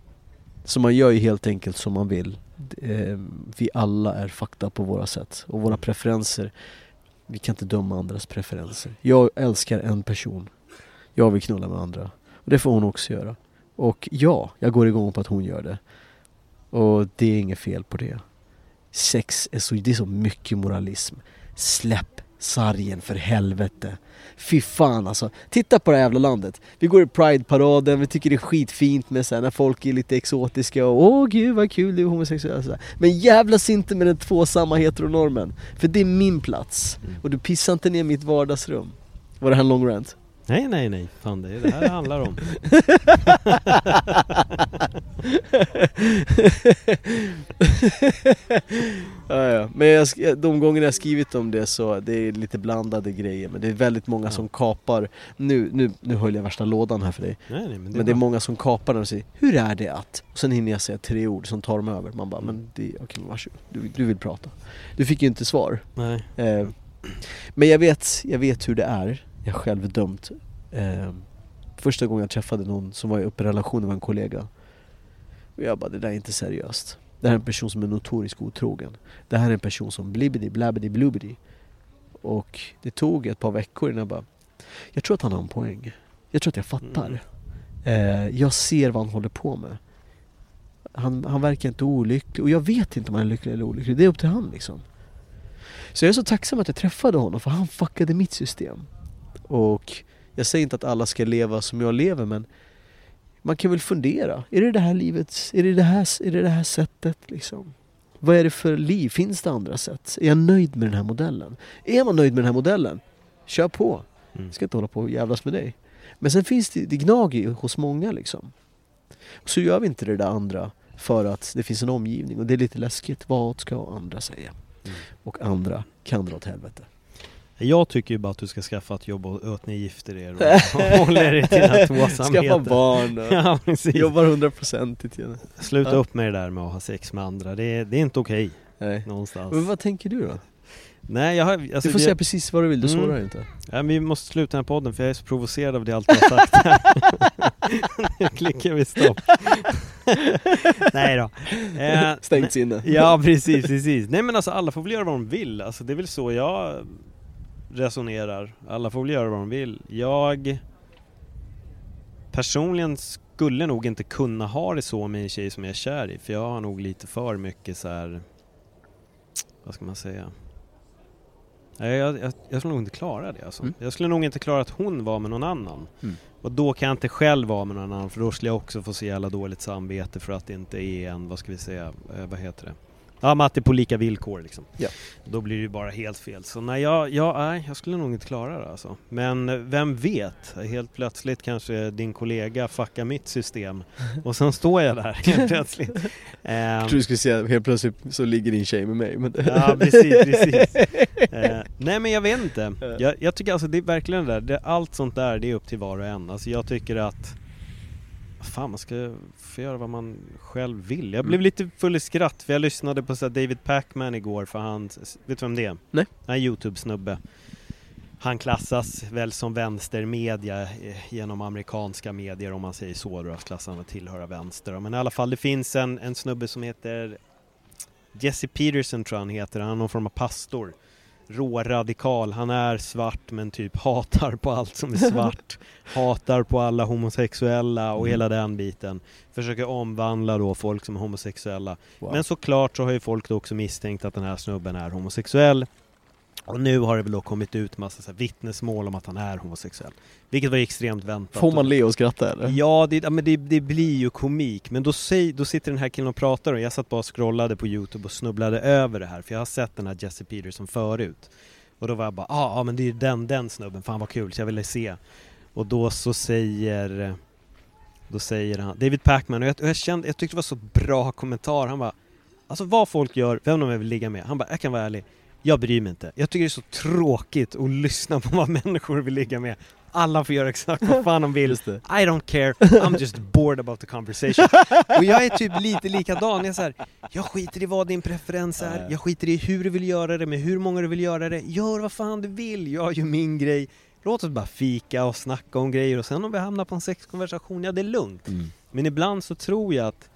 så man gör ju helt enkelt som man vill. Ehm, vi alla är fakta på våra sätt. Och våra preferenser, vi kan inte döma andras preferenser. Jag älskar en person. Jag vill knulla med andra. Och det får hon också göra. Och ja, jag går igång på att hon gör det. Och det är inget fel på det. Sex är så, det är så mycket moralism. Släpp sargen för helvete. Fy fan alltså. Titta på det här jävla landet. Vi går i Pride-paraden, vi tycker det är skitfint med så här, när folk är lite exotiska och åh gud vad kul du är homosexuell. Så. Men jävlas inte med den tvåsamma heteronormen. För det är min plats. Mm. Och du pissar inte ner mitt vardagsrum. Var det här en long rant? Nej, nej, nej. Fan, det är det här det handlar om. ja, ja. Men jag, de gångerna jag skrivit om det så det är lite blandade grejer men det är väldigt många Ja. som kapar Nu, nu, nu höll jag värsta lådan här för dig Nej, nej, men det, Men det är många som kapar och säger Hur är det att? Och sen hinner jag säga tre ord som tar dem över Man bara, men det, okej men varsågod du, du vill prata Du fick ju inte svar Nej. eh, Men jag vet, jag vet hur det är Jag själv dömt eh, Första gången jag träffade någon som var i öppen relation med en kollega och jag bara, det där är inte seriöst. Det här är en person som är notorisk otrogen. Det här är en person som blibbidi blabbidi blubbidi. Och det tog ett par veckor innan jag bara, jag tror att han har en poäng. Jag tror att jag fattar. Eh, jag ser vad han håller på med. Han, han verkar inte olycklig och jag vet inte om han är lycklig eller olycklig. Det är upp till han liksom. Så jag är så tacksam att jag träffade honom för han fuckade mitt system. Och jag säger inte att alla ska leva som jag lever men man kan väl fundera. Är det det här livet? Är det det här, är det det här sättet liksom? Vad är det för liv? Finns det andra sätt? Är jag nöjd med den här modellen? Är man nöjd med den här modellen? Kör på! Mm. Jag ska inte hålla på och jävlas med dig. Men sen finns det, det gnager ju hos många liksom. Så gör vi inte det där andra för att det finns en omgivning och det är lite läskigt. Vad ska andra säga? Mm. Och andra kan dra åt helvete. Jag tycker ju bara att du ska skaffa ett jobb och att ni gifter er och håller er till dina tvåsamheter. Skaffa barn och Ja, precis. jobbar hundraprocentigt. Sluta Ja. upp med det där med att ha sex med andra, det är, det är inte okej Nej. någonstans. Men vad tänker du då? Nej jag har, alltså, Du får det- säga precis vad du vill, du Mm. sårar inte. Ja, vi måste sluta den här podden för jag är så provocerad av det allt du har sagt Nu klickar vi stopp Nej då Eh, Stängt sinne. Ja precis, precis. Nej men alltså alla får väl göra vad de vill. Alltså det är väl så jag resonerar. Alla får väl göra vad de vill. Jag personligen skulle nog inte kunna ha det så med en tjej som jag är kär i. För jag har nog lite för mycket så här. Vad ska man säga? Jag, jag, jag skulle nog inte klara det alltså. Mm. Jag skulle nog inte klara att hon var med någon annan. Mm. Och då kan jag inte själv vara med någon annan för då skulle jag också få så jävla dåligt samvete för att det inte är en, vad ska vi säga, eh, vad heter det? Ja, är på lika villkor liksom. Ja. Då blir det ju bara helt fel. Så nej, jag, jag, nej, jag skulle nog inte klara det alltså. Men eh, vem vet? Helt plötsligt kanske din kollega fuckar mitt system och sen står jag där helt plötsligt. Ehm, Jag tror du skulle säga helt plötsligt så ligger din tjej med mig men. Ja precis, precis. Eh, nej men jag vet inte. Jag, jag tycker alltså det är verkligen det där, det, allt sånt där det är upp till var och en. Alltså jag tycker att Fan man ska få göra vad man själv vill. Jag blev Mm. lite full i skratt för jag lyssnade på så David Pacman igår för han, vet du vem det är? Nej. Han är Youtube-snubbe. Han klassas väl som vänstermedia eh, genom amerikanska medier om man säger så då, klassar han att tillhöra vänster. Men i alla fall det finns en, en snubbe som heter Jesse Peterson tror jag han heter, han är någon form av pastor. Råradikal, han är svart men typ hatar på allt som är svart. hatar på alla homosexuella och Mm. hela den biten. Försöker omvandla då folk som är homosexuella. Wow. Men såklart så har ju folk också misstänkt att den här snubben är homosexuell. Och nu har det väl då kommit ut massa så här vittnesmål om att han är homosexuell. Vilket var extremt väntat. Får man le och skratta eller? Ja, det, ja, men det, det blir ju komik. Men då, säg, då sitter den här killen och pratar och jag satt bara och scrollade på Youtube och snubblade över det här. För jag har sett den här Jesse Peterson förut. Och då var jag bara, ja ah, ah, men det är ju den, den snubben, fan vad kul, så jag ville se. Och då så säger, då säger han, David Pacman, och jag, och jag kände, jag tyckte det var så bra kommentar. Han bara, alltså vad folk gör, vem de vill ligga med. Han bara, jag kan vara ärlig, jag bryr mig inte. Jag tycker det är så tråkigt att lyssna på vad människor vill ligga med. Alla får göra exakt vad fan de vill. I don't care, I'm just bored about the conversation. Och jag är typ lite likadan, jag är så här, jag skiter i vad din preferens är, jag skiter i hur du vill göra det, med hur många du vill göra det, gör vad fan du vill, jag gör min grej. Låt oss bara fika och snacka om grejer och sen om vi hamnar på en sexkonversation, ja det är lugnt. Mm. Men ibland så tror jag att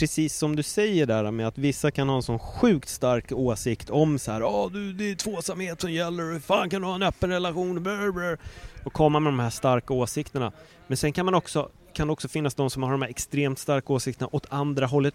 Precis som du säger där med att vissa kan ha en sån sjukt stark åsikt om så här, ja du det är tvåsamhet som gäller, hur fan kan du ha en öppen relation, brr, brr. och komma med de här starka åsikterna. Men sen kan man också, kan det också finnas de som har de här extremt starka åsikterna åt andra hållet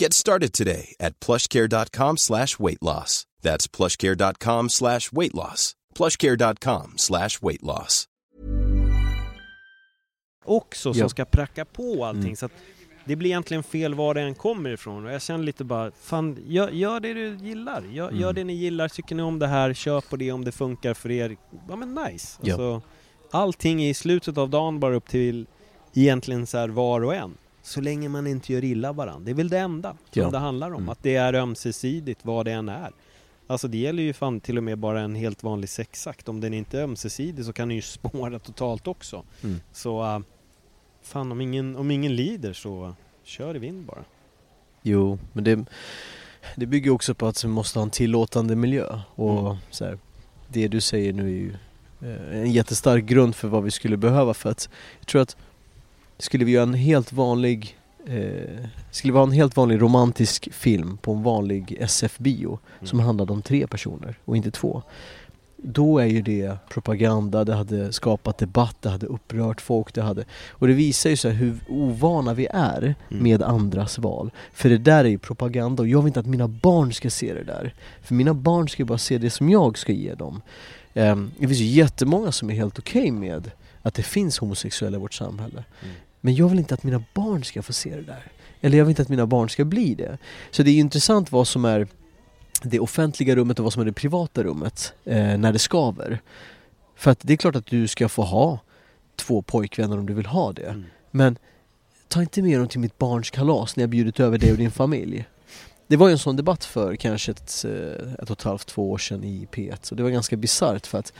Get started today at plushcare.com slash weight loss. That's plushcare.com slash weight loss. plushcare.com slash weight loss. också som Ja. ska pracka på allting. Mm. Så att det blir egentligen fel var det än kommer ifrån. Och jag känner lite bara, fan gör, gör det du gillar. Gör, Mm. gör det ni gillar. Tycker ni om det här, köp på det om det funkar för er. Ja men nice. Ja. Alltså, allting är i slutet av dagen bara upp till egentligen så här var och en. Så länge man inte gör illa varandra. Det är väl det enda som Ja. det handlar om. Mm. Att det är ömsesidigt vad det än är. Alltså det gäller ju fan till och med bara en helt vanlig sexakt. Om den inte är ömsesidig så kan den ju spåra totalt också. Mm. Så äh, fan om ingen, om ingen lider så kör i vind bara. Jo, men det, det bygger också på att vi måste ha en tillåtande miljö och Mm. så här, det du säger nu är ju eh, en jättestark grund för vad vi skulle behöva för att jag tror att skulle vi göra en helt vanlig eh, skulle vara en helt vanlig romantisk film på en vanlig SF-bio som handlade om tre personer och inte två. Då är ju det propaganda, det hade skapat debatt, det hade upprört folk, det hade... Och det visar ju så hur ovana vi är Mm. med andras val. För det där är ju propaganda och jag vill inte att mina barn ska se det där. För mina barn ska ju bara se det som jag ska ge dem. Ehm, det finns ju jättemånga som är helt okej med att det finns homosexuella i vårt samhälle. Mm. Men jag vill inte att mina barn ska få se det där. Eller jag vill inte att mina barn ska bli det. Så det är intressant vad som är det offentliga rummet och vad som är det privata rummet eh, när det skaver. För att det är klart att du ska få ha två pojkvänner om du vill ha det. Mm. Men ta inte med dem till mitt barns kalas när jag bjudit över dig och din familj. Det var ju en sån debatt för kanske ett, eh, ett och ett halvt, två år sedan i P1 och det var ganska bisarrt för att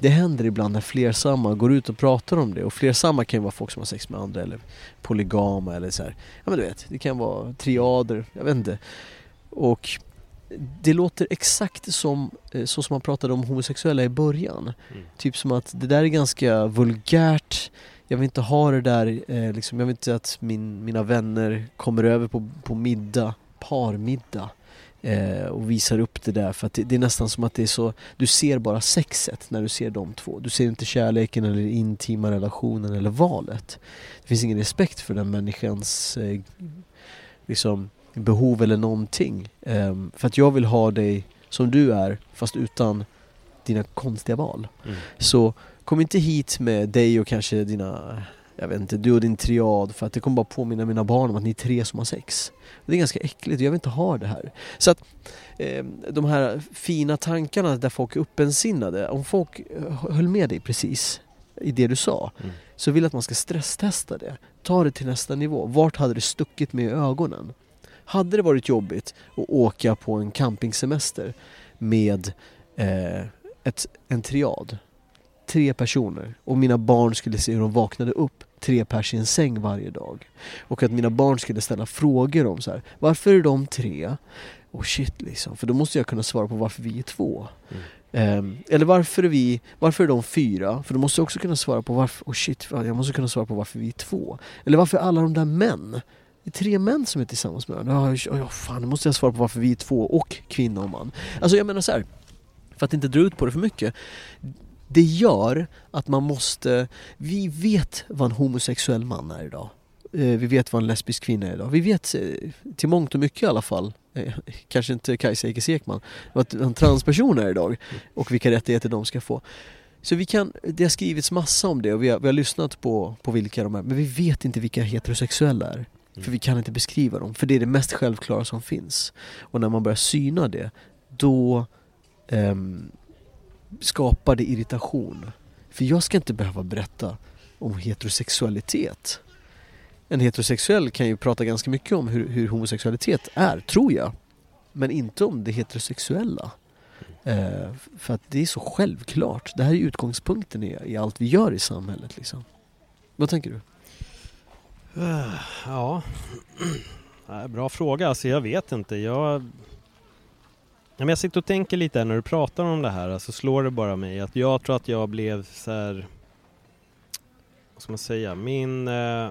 det händer ibland när flersamma går ut och pratar om det och flersamma kan ju vara folk som har sex med andra eller polygama eller så här. Ja men du vet, det kan vara triader, jag vet inte. Och det låter exakt som eh, så som man pratade om homosexuella i början. Mm. Typ som att det där är ganska vulgärt, jag vill inte ha det där, eh, liksom, jag vill inte att min, mina vänner kommer över på, på middag, parmiddag eh, och visar upp det där för att det, det är nästan som att det är så, du ser bara sexet när du ser de två. Du ser inte kärleken eller intima relationen eller valet. Det finns ingen respekt för den människans eh, liksom behov eller någonting. Ehm, för att jag vill ha dig som du är fast utan dina konstiga val. Mm. Så kom inte hit med dig och kanske dina, jag vet inte, du och din triad för att det kommer bara påminna mina barn om att ni är tre som har sex. Det är ganska äckligt och jag vill inte ha det här. Så att eh, de här fina tankarna där folk är öppensinnade, om folk höll med dig precis i det du sa, Mm. så vill jag att man ska stresstesta det. Ta det till nästa nivå. Vart hade det stuckit med i ögonen? Hade det varit jobbigt att åka på en campingsemester med eh, ett, en triad, tre personer och mina barn skulle se hur de vaknade upp tre pers i en säng varje dag och att mina barn skulle ställa frågor om så här, varför är de tre? Och shit liksom, för då måste jag kunna svara på varför vi är två. Ehm, eller varför är vi, varför är de fyra? För då måste jag också kunna svara på varför, oh shit, jag måste kunna svara på varför vi är två. Eller varför är alla de där män? Det är tre män som är tillsammans med varandra. Ja, ja, fan, då måste jag svara på varför vi är två och kvinna och man. Alltså jag menar så här, för att inte dra ut på det för mycket. Det gör att man måste, vi vet vad en homosexuell man är idag. Eh, vi vet vad en lesbisk kvinna är idag. Vi vet eh, till mångt och mycket i alla fall, eh, kanske inte Kajsa Ekis Ekman, vad en transperson är idag och vilka rättigheter de ska få. Så vi kan, det har skrivits massa om det och vi har, vi har lyssnat på, på vilka de är, men vi vet inte vilka heterosexuella är. För vi kan inte beskriva dem, för det är det mest självklara som finns. Och när man börjar syna det, då um, skapar det irritation. För jag ska inte behöva berätta om heterosexualitet. En heterosexuell kan ju prata ganska mycket om hur, hur homosexualitet är, tror jag. Men inte om det heterosexuella. Eh, för att det är så självklart. Det här är utgångspunkten i, i allt vi gör i samhället. Liksom. Vad tänker du? Eh, ja, bra fråga. Alltså jag vet inte. Jag... Ja, men jag sitter och tänker lite här när du pratar om det här, så alltså slår det bara mig att jag tror att jag blev så här... Vad ska man säga? Min, eh,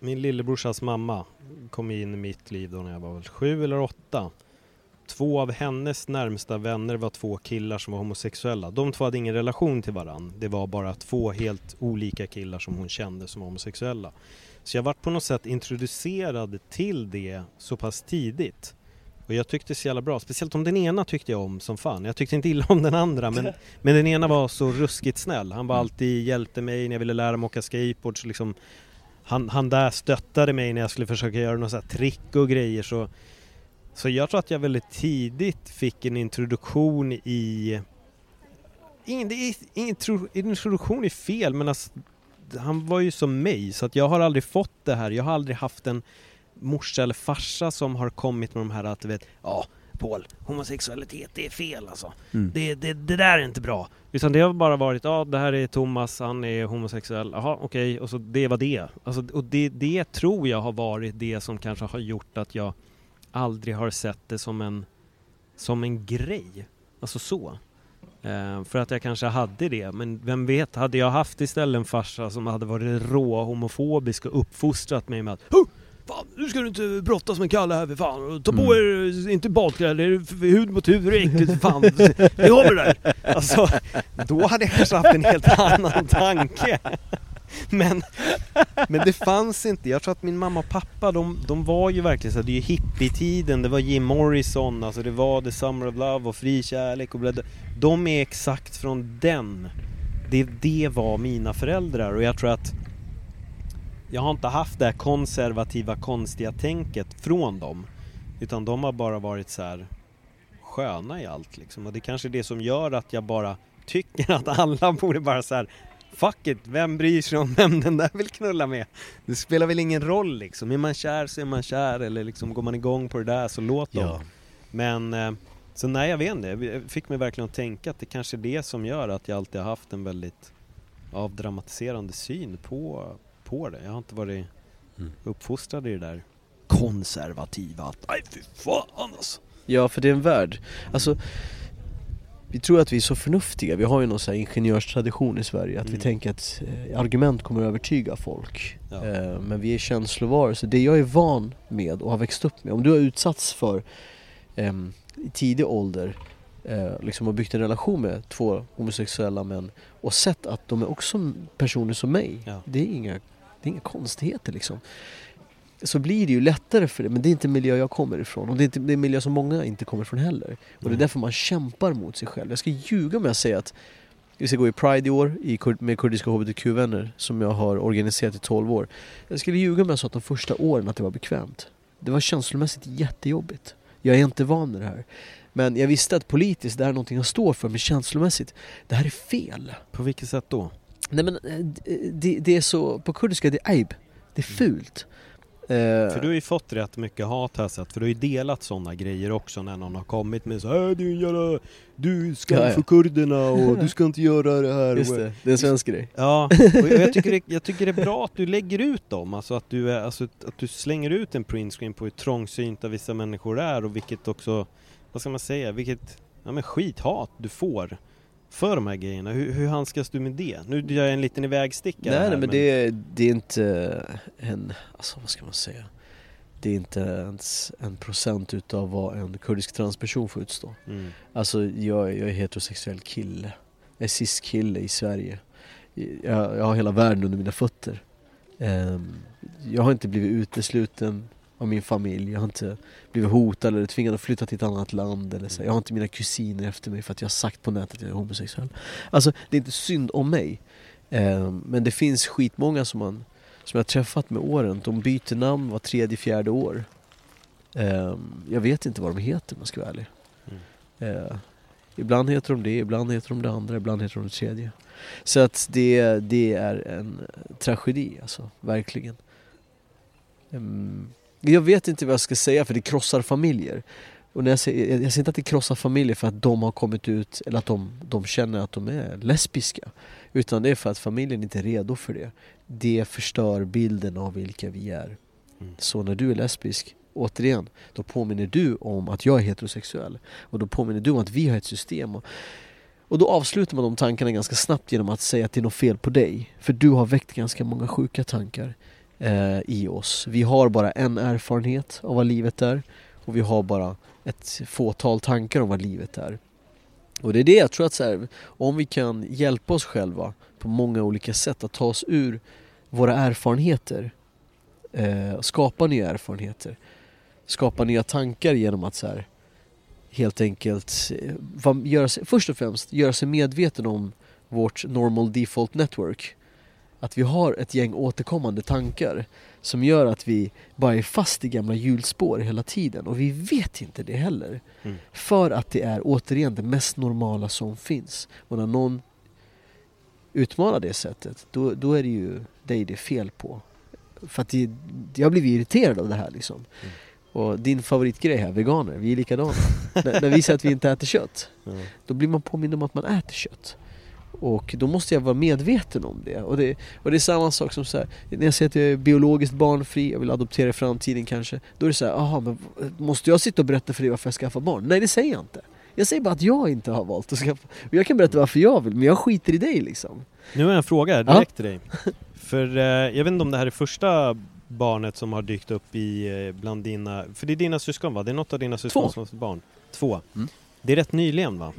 min lillebrorsas mamma kom in i mitt liv då när jag var väl sju eller åtta. Två av hennes närmsta vänner var två killar som var homosexuella. De två hade ingen relation till varann. Det var bara två helt olika killar som hon kände som var homosexuella. Så jag vart på något sätt introducerad till det så pass tidigt. Och jag tyckte så jävla bra, speciellt om den ena tyckte jag om som fan. Jag tyckte inte illa om den andra men, men den ena var så ruskigt snäll. Han var alltid hjälpte mig när jag ville lära mig åka skateboard. Så liksom, han, han där stöttade mig när jag skulle försöka göra några trick och grejer. Så, så jag tror att jag väldigt tidigt fick en introduktion i... Ingen, det är, ingen tro, introduktion är fel men alltså, han var ju som mig så att jag har aldrig fått det här. Jag har aldrig haft en morsa eller farsa som har kommit med de här att du vet, ja Paul, homosexualitet det är fel alltså. Mm. Det, det, det där är inte bra. Utan det har bara varit, ja det här är Thomas, han är homosexuell, jaha okej, och så det var det. Alltså, och det, det tror jag har varit det som kanske har gjort att jag aldrig har sett det som en, som en grej. Alltså så. Eh, för att jag kanske hade det, men vem vet, hade jag haft istället en farsa som hade varit rå homofobisk och uppfostrat mig med att "Huh! Fan, nu ska du inte brottas med Kalle här för fan. Ta på Mm. er, inte badkläder, hud mot huvud, det är äckligt för fan. Det har vi där. Alltså, då hade jag kanske haft en helt annan tanke. Men, men det fanns inte. Jag tror att min mamma och pappa, de, de var ju verkligen så här, det är ju hippietiden, det var Jim Morrison, alltså det var The Summer of Love och Fri kärlek och bla. De är exakt från den. Det, det var mina föräldrar och jag tror att jag har inte haft det här konservativa konstiga tänket från dem. Utan de har bara varit så här sköna i allt liksom. Och det är kanske är det som gör att jag bara tycker att alla borde bara så här Fuck it, vem bryr sig om vem den där vill knulla med? Det spelar väl ingen roll liksom. Är man kär så är man kär eller liksom går man igång på det där så låt dem. Ja. Men eh, så nej jag vet inte, det fick mig verkligen att tänka att det kanske är det som gör att jag alltid har haft en väldigt avdramatiserande syn på, på det. Jag har inte varit Mm. uppfostrad i det där konservativa att nej fy fan alltså. Ja, för det är en värld. Alltså, vi tror att vi är så förnuftiga. Vi har ju någon sån här ingenjörstradition i Sverige. Att vi Mm. tänker att eh, argument kommer att övertyga folk. Ja. Eh, men vi är känslovarelser. Det jag är van med och har växt upp med. Om du har utsatts för ehm, i tidig ålder eh, liksom har byggt en relation med två homosexuella män och sett att de är också personer som mig. Ja. Det, är inga, det är inga konstigheter liksom. Så blir det ju lättare för det, men det är inte miljö jag kommer ifrån. Och det är, inte, det är miljö som många inte kommer ifrån heller. Och det är Nej. därför man kämpar mot sig själv. Jag ska ljuga om jag säger att vi ska gå i Pride i år i, med kurdiska HBTQ-vänner som jag har organiserat i 12 år. Jag skulle ljuga om jag sa att de första åren att det var bekvämt. Det var känslomässigt jättejobbigt. Jag är inte van med det här. Men jag visste att politiskt, det här är någonting jag står för, men känslomässigt, det här är fel. På vilket sätt då? Nej men eh, d- det, det är så, på kurdiska det är aib. Det är fult. Eh, För du har ju fått rätt mycket hat här sett, för du har ju delat sådana grejer också när någon har kommit med så här du du ska Ja, ja. för kurderna och du ska inte göra det här. Just det, det är en svensk grej. Ja, och jag tycker, det, jag tycker det är bra att du lägger ut dem, alltså att du, är, alltså att du slänger ut en printscreen på hur trångsynta vissa människor är och vilket också, vad ska man säga, vilket, ja men skithat du får för de här grejerna. Hur, hur handskas du med det? Nu gör jag en liten ivägsticka Nej, här, nej men det är, det är inte en, alltså vad ska man säga? Det är inte ens en procent utav vad en kurdisk transperson får utstå. Mm. Alltså jag, jag är heterosexuell kille. Jag är cis-kille i Sverige. Jag, jag har hela världen under mina fötter. Ehm, jag har inte blivit utesluten av min familj. Jag har inte blivit hotad eller tvingad att flytta till ett annat land. Eller så. Jag har inte mina kusiner efter mig för att jag har sagt på nätet att jag är homosexuell. Alltså det är inte synd om mig. Ehm, men det finns skitmånga som, man, som jag har träffat med åren. De byter namn var tredje, fjärde år. Ehm, jag vet inte vad de heter om jag ska vara ärlig. Eh, ibland heter de det, ibland heter de det andra, ibland heter de det tredje. Så att det, det är en tragedi alltså, verkligen. Ehm, jag vet inte vad jag ska säga för det krossar familjer. Och när jag, säger, jag, jag säger inte att det krossar familjer för att de har kommit ut eller att de, de känner att de är lesbiska. Utan det är för att familjen inte är redo för det. Det förstör bilden av vilka vi är. Mm. Så när du är lesbisk, återigen, då påminner du om att jag är heterosexuell. Och då påminner du om att vi har ett system. Och, och då avslutar man de tankarna ganska snabbt genom att säga att det är något fel på dig. För du har väckt ganska många sjuka tankar eh, i oss. Vi har bara en erfarenhet av vad livet är. Och vi har bara ett fåtal tankar om vad livet är. Och det är det jag tror att så här, om vi kan hjälpa oss själva på många olika sätt att ta oss ur våra erfarenheter eh, skapa nya erfarenheter skapa nya tankar genom att så här, helt enkelt eh, göra sig, först och främst göra sig medveten om vårt normal default network att vi har ett gäng återkommande tankar som gör att vi bara är fast i gamla hjulspår hela tiden och vi vet inte det heller. Mm. För att det är återigen det mest normala som finns. Och när någon utmanar det sättet, då, då är det ju dig det är fel på. För att det, jag blir irriterad av det här liksom. Mm. Och din favoritgrej här, veganer, vi är likadana. när, när vi säger att vi inte äter kött, Ja. då blir man påmind om att man äter kött. Och då måste jag vara medveten om det. Och det, och det är samma sak som så här, när jag säger att jag är biologiskt barnfri, jag vill adoptera i framtiden kanske. Då är det så här, aha, men måste jag sitta och berätta för dig varför jag skaffar barn? Nej det säger jag inte. Jag säger bara att jag inte har valt att skaffa. Och jag kan berätta varför jag vill, men jag skiter i dig liksom. Nu har jag en fråga direkt till dig. För eh, jag vet inte om det här är första barnet som har dykt upp i eh, bland dina, för det är dina syskon va? Det är något av dina syskon som har barn? Två. Mm. Det är rätt nyligen va?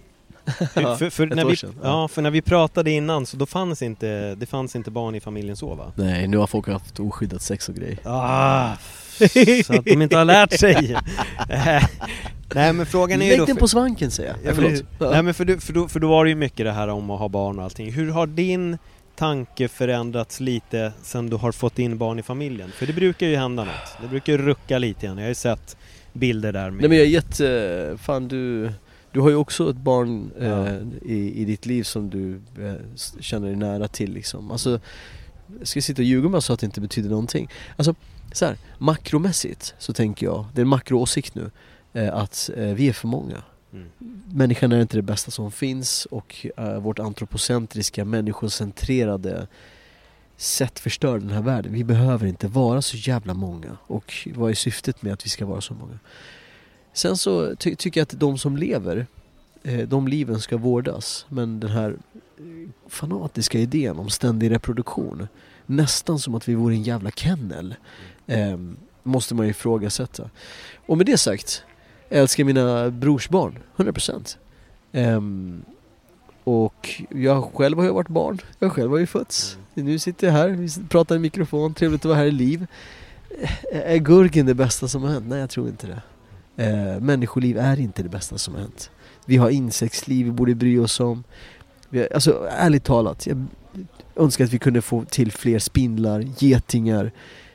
Ja, för, för när vi, ja. för när vi pratade innan så då fanns inte, det fanns inte barn i familjen så va? Nej, nu har folk haft oskyddat sex och grejer. Ah, så att de inte har lärt sig. Nej men frågan är ju Lägg då... den på svanken säger jag. Ja, förlåt. precis. Ja. Nej men för, du, för, då, för då var det ju mycket det här om att ha barn och allting. Hur har din tanke förändrats lite sen du har fått in barn i familjen? För det brukar ju hända något. Det brukar ju rucka lite igen. Jag har ju sett bilder där med... Nej men jag är jätte, fan du, du har ju också ett barn eh, Ja. i, i ditt liv som du eh, känner dig nära till liksom. Alltså, jag ska sitta och ljuga om jag sa att det inte betyder någonting. Alltså, så här, makromässigt så tänker jag, det är en makroåsikt nu, eh, att eh, vi är för många. Mm. Människan är inte det bästa som finns och eh, vårt antropocentriska, människocentrerade sätt förstör den här världen. Vi behöver inte vara så jävla många. Och vad är syftet med att vi ska vara så många? Sen så ty- tycker jag att de som lever, eh, de liven ska vårdas. Men den här eh, fanatiska idén om ständig reproduktion, nästan som att vi vore en jävla kennel, eh, måste man ju ifrågasätta. Och med det sagt, jag älskar mina brorsbarn, 100%. Eh, och jag själv har ju varit barn, jag själv har ju fötts. Nu sitter jag här, vi pratar i mikrofon, trevligt att vara här i liv. Eh, är gurgen det bästa som har hänt? Nej, jag tror inte det. Eh, människoliv är inte det bästa som har hänt. Vi har insektsliv vi borde bry oss om. Vi har, alltså ärligt talat, jag önskar att vi kunde få till fler spindlar, getingar,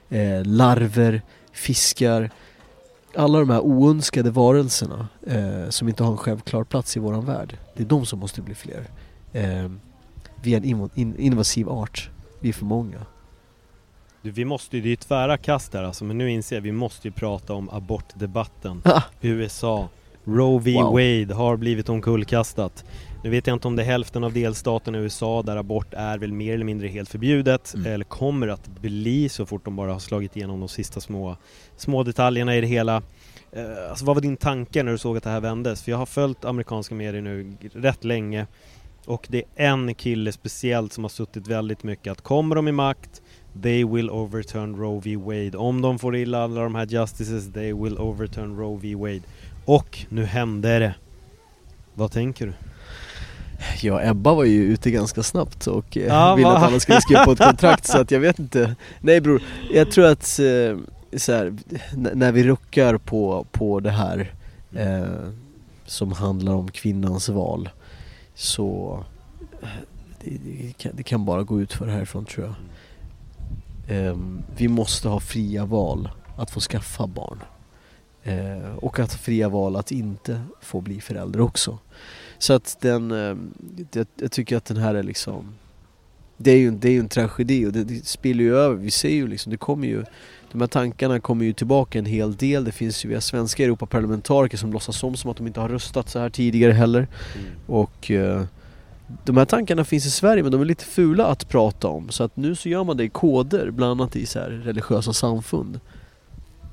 eh, larver, fiskar. Alla de här oönskade varelserna eh, som inte har en självklar plats i våran värld. Det är de som måste bli fler. Eh, vi är en in, invasiv art. Vi är för många. Du, vi måste ju, det är ju tvära kast där alltså, men nu inser jag vi måste ju prata om abortdebatten. Ah, USA, Roe v Wow. Wade har blivit omkullkastat. Nu vet jag inte om det är hälften av delstaterna i USA där abort är väl mer eller mindre helt förbjudet Mm. eller kommer att bli så fort de bara har slagit igenom de sista små, små detaljerna i det hela. Eh, alltså vad var din tanke när du såg att det här vändes? För jag har följt amerikanska medier nu rätt länge och det är en kille speciellt som har suttit väldigt mycket att kommer de i makt They will overturn Roe v Wade. Om de får illa alla de här justices, they will overturn Roe v Wade. Och nu hände det. Vad tänker du? Ja, Ebba var ju ute ganska snabbt och eh, Ja, ville va? att alla skulle skriva på ett kontrakt så att jag vet inte Nej bror, jag tror att eh, så här, när vi ruckar på, på det här eh, som handlar om kvinnans val så eh, det, det, kan, det kan bara gå ut för härifrån tror jag Ehm, Vi måste ha fria val att få skaffa barn. Eh, och att ha fria val att inte få bli förälder också. Så att den, eh, jag, tycker att den här är liksom Det är ju, det är ju en tragedi och det, det spiller ju över, vi ser ju liksom, det kommer ju De här tankarna kommer ju tillbaka en hel del, det finns ju vi har svenska Europaparlamentariker som låtsas om som att de inte har röstat så här tidigare heller. Och eh, de här tankarna finns i Sverige men de är lite fula att prata om så att nu så gör man det i koder, bland annat i så här religiösa samfund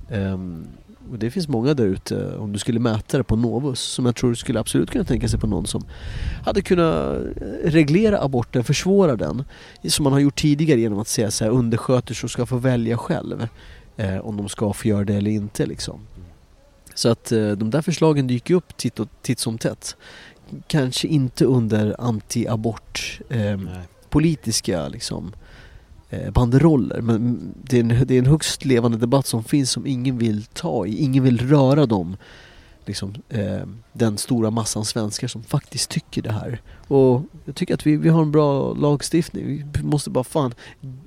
Um, och det finns många där ute, om du skulle mäta det på Novus, som jag tror skulle absolut kunna tänka sig på någon som hade kunnat eh, reglera aborten, försvåra den, som man har gjort tidigare genom att säga så här, undersköterskor ska få välja själv eh, om de ska få göra det eller inte liksom. Så att eh, de där förslagen dyker upp titt, och, titt som tätt. Kanske inte under anti-abort eh, politiska liksom, eh, banderoller. Men det är, en, det är en högst levande debatt som finns som ingen vill ta i. Ingen vill röra dem. Liksom, eh, den stora massan svenskar som faktiskt tycker det här. Och jag tycker att vi, vi har en bra lagstiftning. Vi måste bara fan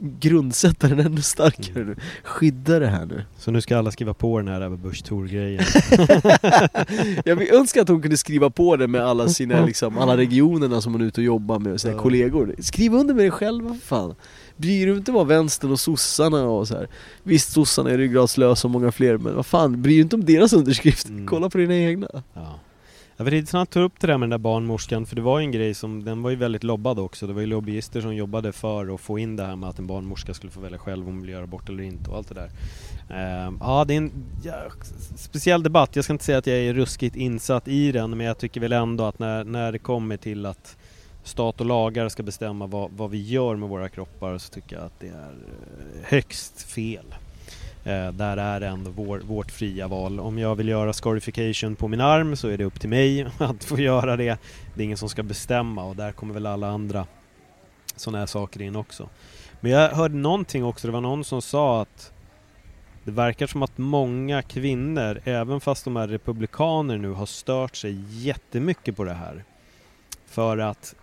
grundsätta den ännu starkare nu. Skydda det här nu. Så nu ska alla skriva på den här Ebba Busch Thor-grejen. Jag vill önska att hon kunde skriva på det med alla sina liksom, alla regionerna som hon är ute och jobbar med och sina Ja. kollegor. Skriv under med det själv, vad fan. Bryr du inte om vad vänstern och sossarna och så här. Visst, sossarna är ryggradslösa och många fler, men vad fan, bryr du inte om deras underskrift? Mm. Kolla på dina egna. Ja. Jag vill intressant ta upp det där med den där barnmorskan för det var ju en grej som, den var ju väldigt lobbad också. Det var ju lobbyister som jobbade för att få in det här med att en barnmorska skulle få välja själv om hon vill göra abort eller inte och allt det där. Uh, ja, det är en ja, speciell debatt. Jag ska inte säga att jag är ruskigt insatt i den men jag tycker väl ändå att när, när det kommer till att stat och lagar ska bestämma vad, vad vi gör med våra kroppar så tycker jag att det är eh, högst fel. Eh, där är ändå vår, vårt fria val. Om jag vill göra scarification på min arm så är det upp till mig att få göra det. Det är ingen som ska bestämma och där kommer väl alla andra sådana här saker in också. Men jag hörde någonting också, det var någon som sa att det verkar som att många kvinnor, även fast de är republikaner nu, har stört sig jättemycket på det här. För att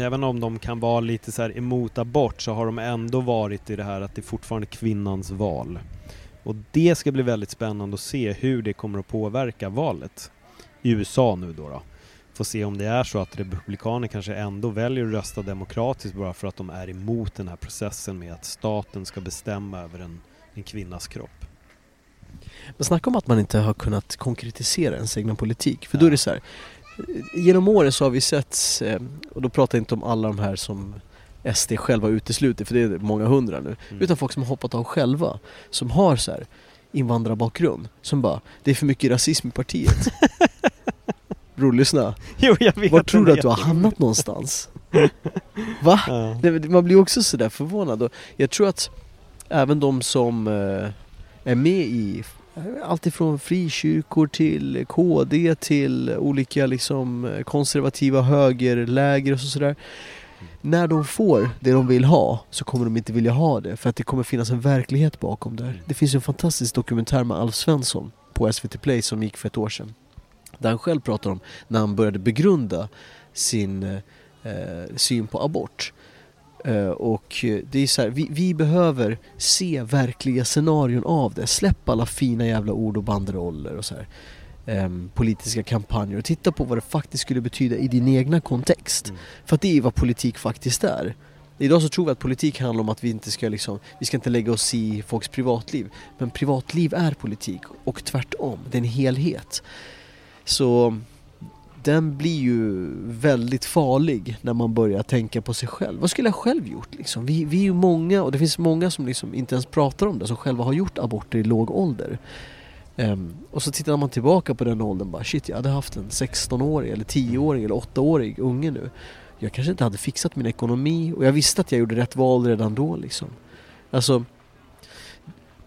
även om de kan vara lite så här emot abort så har de ändå varit i det här att det är fortfarande kvinnans val. Och det ska bli väldigt spännande att se hur det kommer att påverka valet i USA nu då. då. Få se om det är så att republikaner kanske ändå väljer att rösta demokratiskt bara för att de är emot den här processen med att staten ska bestämma över en, en kvinnas kropp. Men snacka om att man inte har kunnat konkretisera ens egna politik. För då är det så här, genom åren så har vi sett, eh, och då pratar jag inte om alla de här som SD själva utesluter, för det är många hundra nu. Mm. Utan folk som har hoppat av själva. Som har så här invandrarbakgrund. Som bara, det är för mycket rasism i partiet. Bror lyssna. Jo, jag vet Var tror du att du har hamnat någonstans? Va? Ja. Man blir också sådär förvånad. Jag tror att även de som eh, är med i Alltifrån frikyrkor till KD till olika liksom konservativa högerläger och sådär. När de får det de vill ha så kommer de inte vilja ha det för att det kommer finnas en verklighet bakom där. Det finns en fantastisk dokumentär med Alf Svensson på SVT Play som gick för ett år sedan. Där han själv pratar om när han började begrunda sin eh, eh syn på abort. Uh, och det är så här, vi, vi, behöver se verkliga scenarion av det. Släpp alla fina jävla ord och banderoller och så här. Um, politiska kampanjer och titta på vad det faktiskt skulle betyda i din egna kontext. Mm. För att det är vad politik faktiskt är. Idag så tror vi att politik handlar om att vi inte ska liksom, vi ska inte lägga oss i folks privatliv. Men privatliv är politik och tvärtom, det är en helhet. Så den blir ju väldigt farlig när man börjar tänka på sig själv. Vad skulle jag själv gjort liksom? Vi, vi är ju många och det finns många som liksom inte ens pratar om det, som själva har gjort aborter i låg ålder. Um, och så tittar man tillbaka på den åldern bara shit jag hade haft en 16-årig eller 10-årig eller 8-årig unge nu. Jag kanske inte hade fixat min ekonomi och jag visste att jag gjorde rätt val redan då liksom. Alltså,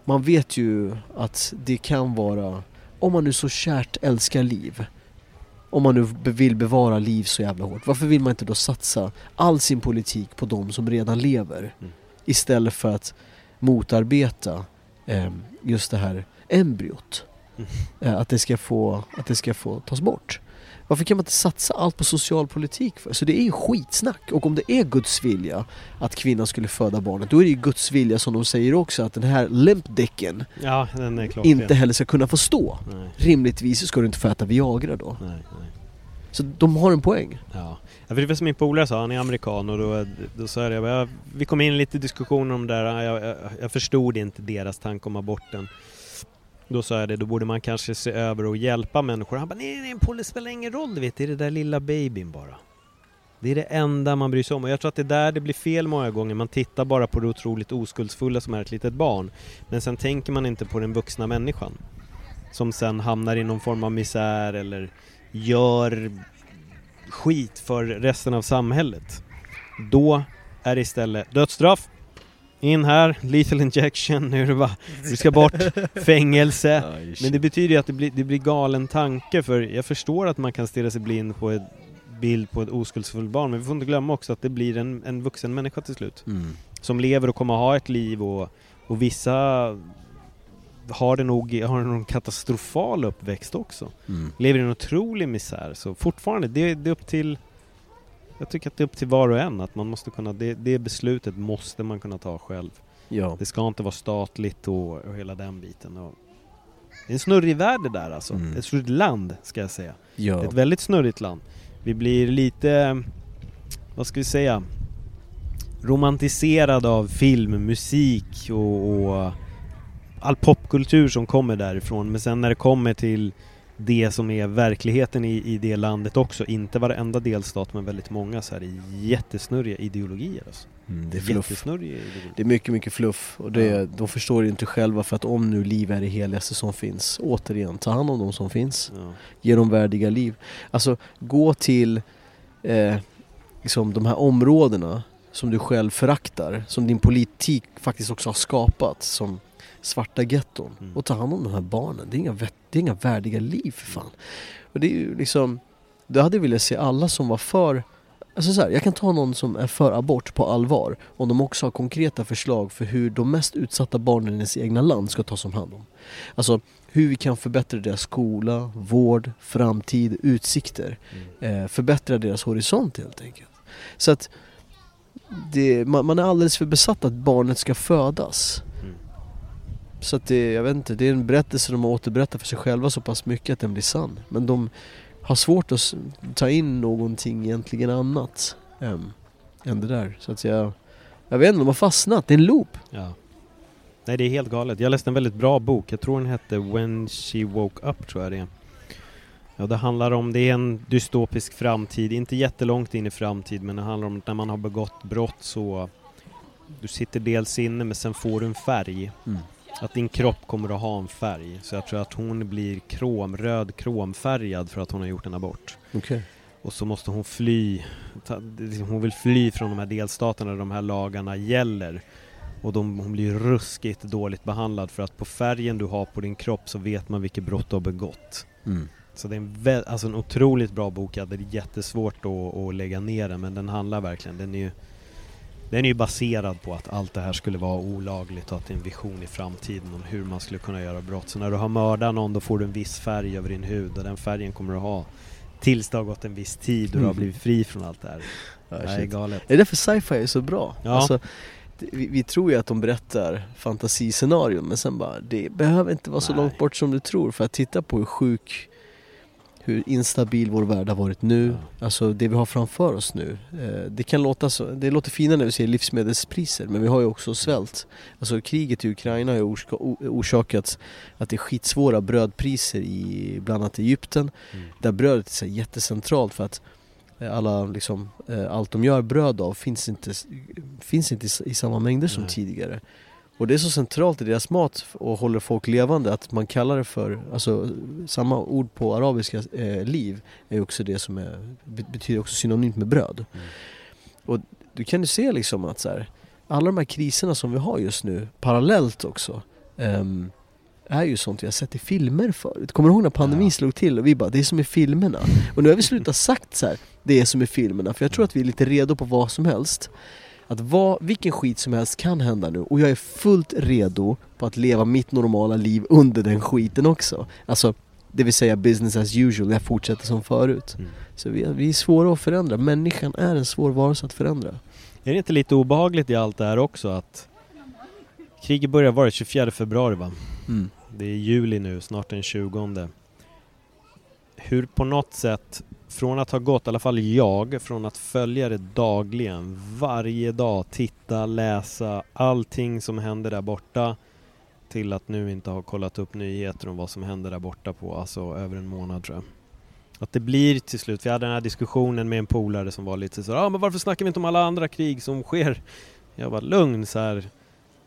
man vet ju att det kan vara, om man nu så kärt älskar liv, om man nu vill bevara liv så jävla hårt. Varför vill man inte då satsa all sin politik på de som redan lever? Mm. Istället för att motarbeta eh, just det här embryot. Mm. Eh, att, det ska få, att det ska få tas bort. Varför kan man inte satsa allt på socialpolitik för? Så det är ju skitsnack. Och om det är Guds vilja att kvinnan skulle föda barnet, då är det ju Guds vilja som de säger också att den här lämpdäcken ja, inte heller ska kunna få stå. Nej. Rimligtvis ska du inte få äta Viagra då. Nej, nej. Så de har en poäng. Ja. Ja, för det var som min polare sa, han är amerikan och då, då sa jag, jag vi kom in lite i diskussioner om det där, jag, jag, jag förstod inte deras tanke om aborten. Då sa jag det, då borde man kanske se över och hjälpa människor. Han bara, nej, nej, nej, det spelar ingen roll, du vet, det är det där lilla babyn bara. Det är det enda man bryr sig om och jag tror att det är där det blir fel många gånger. Man tittar bara på det otroligt oskuldsfulla som är ett litet barn. Men sen tänker man inte på den vuxna människan. Som sen hamnar i någon form av misär eller gör skit för resten av samhället. Då är det istället dödsstraff, in här, lethal injection, nu är det bara, du ska bort, fängelse. Men det betyder ju att det blir, det blir galen tanke för jag förstår att man kan stirra sig blind på en bild på ett oskuldsfullt barn men vi får inte glömma också att det blir en, en vuxen människa till slut. Mm. Som lever och kommer ha ett liv och, och vissa har det nog har en katastrofal uppväxt också. Mm. Lever i en otrolig misär. Så fortfarande, det, det är upp till jag tycker att det är upp till var och en att man måste kunna, det, det beslutet måste man kunna ta själv. Ja. Det ska inte vara statligt och, och hela den biten. Och det är en snurrig värld det där alltså. Mm. Ett snurrigt land ska jag säga. Ja. Ett väldigt snurrigt land. Vi blir lite, vad ska vi säga, romantiserade av film, musik och, och all popkultur som kommer därifrån. Men sen när det kommer till det som är verkligheten i, i det landet också. Inte varenda delstat men väldigt många så här jättesnurriga ideologier. Alltså. Mm, det är fluff. Det är mycket, mycket fluff och det, Ja. de förstår inte själva för att om nu liv är det heligaste som finns, återigen, ta hand om de som finns. Ja. Ge dem värdiga liv. Alltså, gå till eh, liksom de här områdena som du själv föraktar, som din politik faktiskt också har skapat, som svarta getton. Mm. Och ta hand om de här barnen. Det är inga, det är inga värdiga liv för fan. Och det är ju liksom, då hade jag velat se alla som var för Alltså så här, jag kan ta någon som är för abort på allvar om de också har konkreta förslag för hur de mest utsatta barnen i ens egna land ska tas om hand om. Alltså hur vi kan förbättra deras skola, vård, framtid, utsikter. Eh, förbättra deras horisont helt enkelt. Så att det, man, man är alldeles för besatt att barnet ska födas. Så att det, jag vet inte, det är en berättelse de har återberättat för sig själva så pass mycket att den blir sann. Men de har svårt att ta in någonting egentligen annat än, än det där. Så att jag, jag vet inte, de har fastnat. Det är en loop. Ja. Nej det är helt galet. Jag läste en väldigt bra bok, jag tror den hette When She Woke Up tror jag det är. Ja det handlar om, det är en dystopisk framtid, inte jättelångt in i framtid men det handlar om när man har begått brott så du sitter dels inne men sen får du en färg. Mm. Att din kropp kommer att ha en färg. Så jag tror att hon blir krom, röd kromfärgad för att hon har gjort en abort. Okej. Och så måste hon fly. Det är liksom- Hon vill fly från de här delstaterna där de här lagarna gäller. Och de, hon blir ruskigt dåligt behandlad för att på färgen du har på din kropp så vet man vilket brott du har begått. Mm. Så det är en, vä- alltså en otroligt bra bok. Jag hade jättesvårt att, att lägga ner den men den handlar verkligen, den är ju den är ju baserad på att allt det här skulle vara olagligt och att det är en vision i framtiden om hur man skulle kunna göra brott. Så när du har mördat någon då får du en viss färg över din hud och den färgen kommer du ha tills det har gått en viss tid och du har Mm. blivit fri från allt det här. Ja, det här är galet. Det är därför sci-fi är så bra. Ja. Alltså, vi, vi tror ju att de berättar fantasiscenarion men sen bara, det behöver inte vara så Nej. långt bort som du tror för att titta på hur sjuk, hur instabil vår värld har varit nu, Ja. alltså det vi har framför oss nu. Eh, det kan låta så, det låter finare när vi ser livsmedelspriser men vi har ju också svält. Alltså kriget i Ukraina har ju orsakat att det är skitsvåra brödpriser i bland annat Egypten Mm. där brödet är jättecentralt för att eh, alla liksom, eh, allt de gör bröd av finns inte, finns inte i samma mängder som Nej. tidigare. Och det är så centralt i deras mat och håller folk levande att man kallar det för, alltså samma ord på arabiska, eh, liv, är också det som är, be- betyder också synonymt med bröd. Mm. Och du kan ju se liksom att så här, alla de här kriserna som vi har just nu, parallellt också, ehm, är ju sånt vi har sett i filmer förut. Kommer du ihåg när pandemin Ja. slog till och vi bara, det är som i filmerna. Och nu har vi slutat sagt så här, det är som i filmerna, för jag tror att vi är lite redo på vad som helst. Att vad, vilken skit som helst kan hända nu och jag är fullt redo på att leva mitt normala liv under den skiten också. Alltså, det vill säga business as usual, jag fortsätter som förut. Mm. Så vi, vi är svåra att förändra, människan är en svår varelse att förändra. Är det inte lite obehagligt i allt det här också att kriget börjar vara 24 februari va? Mm. Det är juli nu, snart den 20. Hur på något sätt, från att ha gått, i alla fall jag, från att följa det dagligen, varje dag, titta, läsa, allting som händer där borta till att nu inte ha kollat upp nyheter om vad som händer där borta på, alltså över en månad tror jag. Att det blir till slut, för jag hade den här diskussionen med en polare som var lite så ja ah, men varför snackar vi inte om alla andra krig som sker? Jag var lugn så här.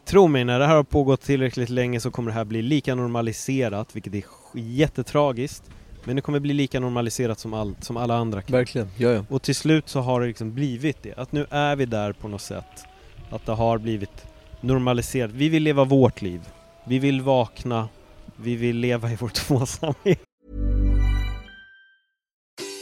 Tro mig, när det här har pågått tillräckligt länge så kommer det här bli lika normaliserat, vilket är jättetragiskt. Men det kommer bli lika normaliserat som, allt, som alla andra krig. Verkligen, ja ja. Och till slut så har det liksom blivit det. Att nu är vi där på något sätt. Att det har blivit normaliserat. Vi vill leva vårt liv. Vi vill vakna. Vi vill leva i vår tvåsamhet.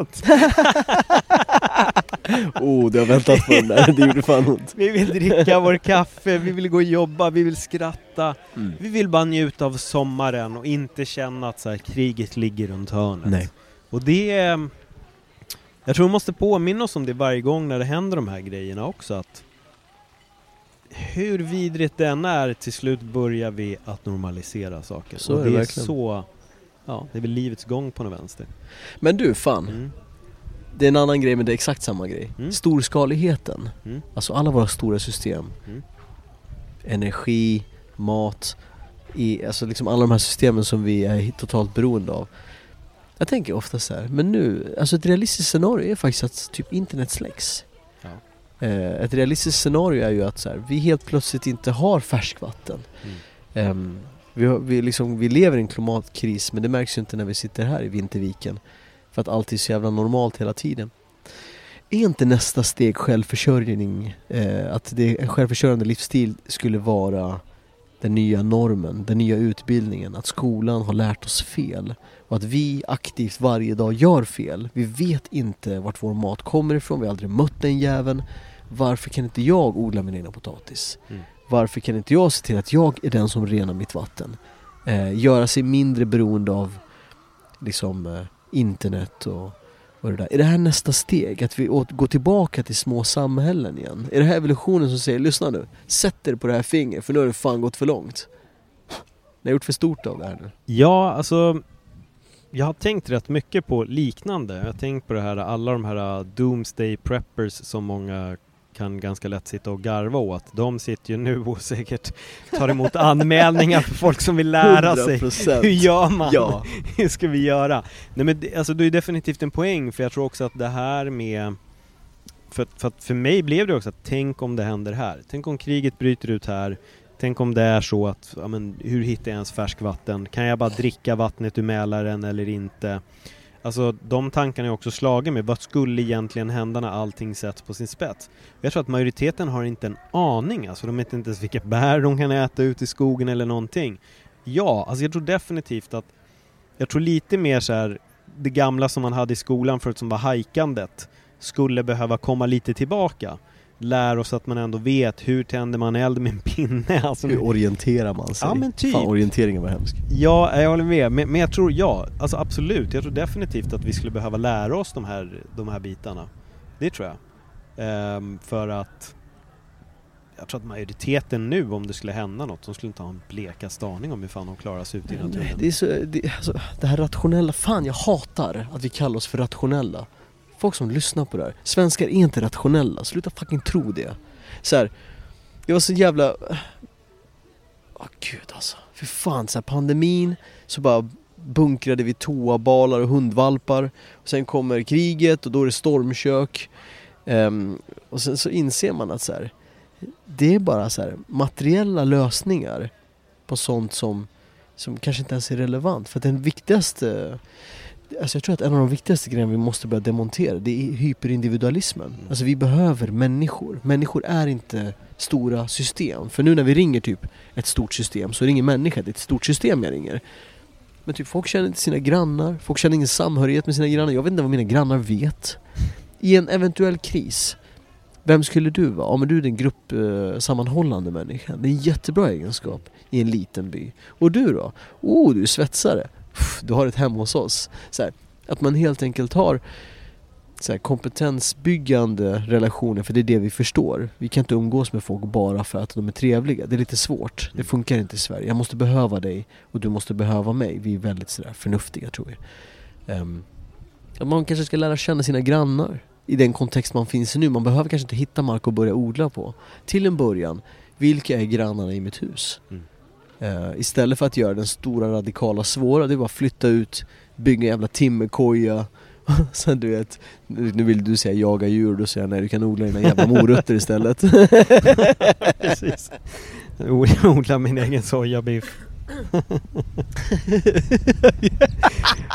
oh, du har väntat på den där, det gjorde fan ont. Vi vill dricka vår kaffe, vi vill gå och jobba, vi vill skratta. Mm. Vi vill bara njuta av sommaren och inte känna att så här, kriget ligger runt hörnet. Nej. Och det är... Jag tror vi måste påminna oss om det varje gång när det händer de här grejerna också att hur vidrigt det än är, till slut börjar vi att normalisera saker. Så och är det det är så... Ja, det är väl livets gång på något vänster. Men du, fan. Mm. Det är en annan grej men det är exakt samma grej. Mm. Storskaligheten. Mm. Alltså alla våra stora system. Mm. Energi, mat, i, alltså liksom alla de här systemen som vi är totalt beroende av. Jag tänker ofta så här, men nu, alltså ett realistiskt scenario är faktiskt att typ internet släcks. Ja. Eh, ett realistiskt scenario är ju att så här, vi helt plötsligt inte har färskvatten. Mm. Ehm, vi, har, vi, liksom, vi lever i en klimatkris men det märks ju inte när vi sitter här i Vinterviken. För att allt är så jävla normalt hela tiden. Är inte nästa steg självförsörjning, eh, att det, en självförsörjande livsstil skulle vara den nya normen, den nya utbildningen, att skolan har lärt oss fel och att vi aktivt varje dag gör fel. Vi vet inte vart vår mat kommer ifrån, vi har aldrig mött den jäveln. Varför kan inte jag odla min egna potatis? Mm. Varför kan inte jag se till att jag är den som renar mitt vatten? Eh, göra sig mindre beroende av liksom eh, internet och, och det där. Är det här nästa steg? Att vi åt, går tillbaka till små samhällen igen? Är det här evolutionen som säger lyssna nu, sätt er på det här fingret för nu har det fan gått för långt. Ni har gjort för stort av det här nu. Ja, alltså jag har tänkt rätt mycket på liknande. Jag har tänkt på det här, alla de här eh, Doomsday Preppers som många kan ganska lätt sitta och garva åt. De sitter ju nu och säkert tar emot anmälningar för folk som vill lära sig. 100%. Hur gör man? Ja. Hur ska vi göra? Nej men alltså det är definitivt en poäng för jag tror också att det här med för, för, för mig blev det också att tänk om det händer här. Tänk om kriget bryter ut här. Tänk om det är så att, ja men hur hittar jag ens färskvatten? Kan jag bara dricka vattnet ur Mälaren eller inte? Alltså de tankarna är också slagen med, vad skulle egentligen hända när allting sätts på sin spets? Jag tror att majoriteten har inte en aning, alltså de vet inte ens vilka bär de kan äta ute i skogen eller någonting. Ja, alltså jag tror definitivt att, jag tror lite mer så här det gamla som man hade i skolan förut som var hajkandet skulle behöva komma lite tillbaka. Lär oss att man ändå vet hur tänder man eld med en pinne. Alltså, Hur orienterar man sig? Ja, men typ. Fan orienteringen var hemsk. Ja, jag håller med. Men, men jag tror, ja, alltså absolut. Jag tror definitivt att vi skulle behöva lära oss de här, de här bitarna. Det tror jag. Ehm, för att jag tror att majoriteten nu, om det skulle hända något, de skulle inte ha en blekaste aning om hur fan de klarar sig ute i naturen. Det är så, det, alltså, det här rationella, fan jag hatar att vi kallar oss för rationella. Folk som lyssnar på det här, svenskar är inte rationella, sluta fucking tro det. Så här, det var så jävla... Åh gud alltså, för fan så här, pandemin, så bara bunkrade vi toabalar och hundvalpar. Och sen kommer kriget och då är det stormkök. Um, och sen så inser man att så här, det är bara så här, materiella lösningar på sånt som som kanske inte ens är relevant. För att den viktigaste, alltså jag tror att en av de viktigaste grejerna vi måste börja demontera, det är hyperindividualismen. Alltså vi behöver människor. Människor är inte stora system. För nu när vi ringer typ ett stort system så är det ingen människa, det är ett stort system jag ringer. Men typ folk känner inte sina grannar, folk känner ingen samhörighet med sina grannar. Jag vet inte vad mina grannar vet. I en eventuell kris, vem skulle du vara? Ja men du är den gruppsammanhållande sammanhållande människan. Det är en jättebra egenskap i en liten by. Och du då? Oh, du är svetsare. Du har ett hem hos oss. Så här, att man helt enkelt har så här, kompetensbyggande relationer, för det är det vi förstår. Vi kan inte umgås med folk bara för att de är trevliga. Det är lite svårt. Det funkar inte i Sverige. Jag måste behöva dig och du måste behöva mig. Vi är väldigt sådär förnuftiga tror jag. Att man kanske ska lära känna sina grannar i den kontext man finns i nu. Man behöver kanske inte hitta mark att börja odla på. Till en början, vilka är grannarna i mitt hus? Mm. Eh, istället för att göra den stora radikala svåra, det är bara att flytta ut, bygga en jävla timmerkoja. Sen du vet, nu nu vill du säga jaga djur, då säger jag nej du kan odla dina jävla morötter istället. Precis. Odla min egen sojabiff.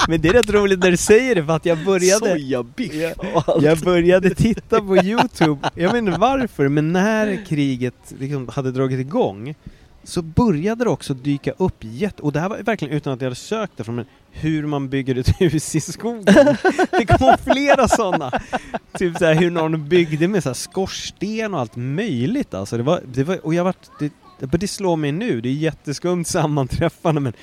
Men det är rätt roligt när du säger det för att jag började Sojabiff jag, jag började titta på Youtube, jag vet inte varför, men när kriget liksom hade dragit igång så började det också dyka upp jätte... Och det här var verkligen utan att jag hade sökt det men hur man bygger ett hus i skogen. Det kom flera sådana. Typ så här, hur någon byggde med så här skorsten och allt möjligt alltså. Det var, det var, och jag vart, det, det slår mig nu, det är jätteskumt sammanträffande men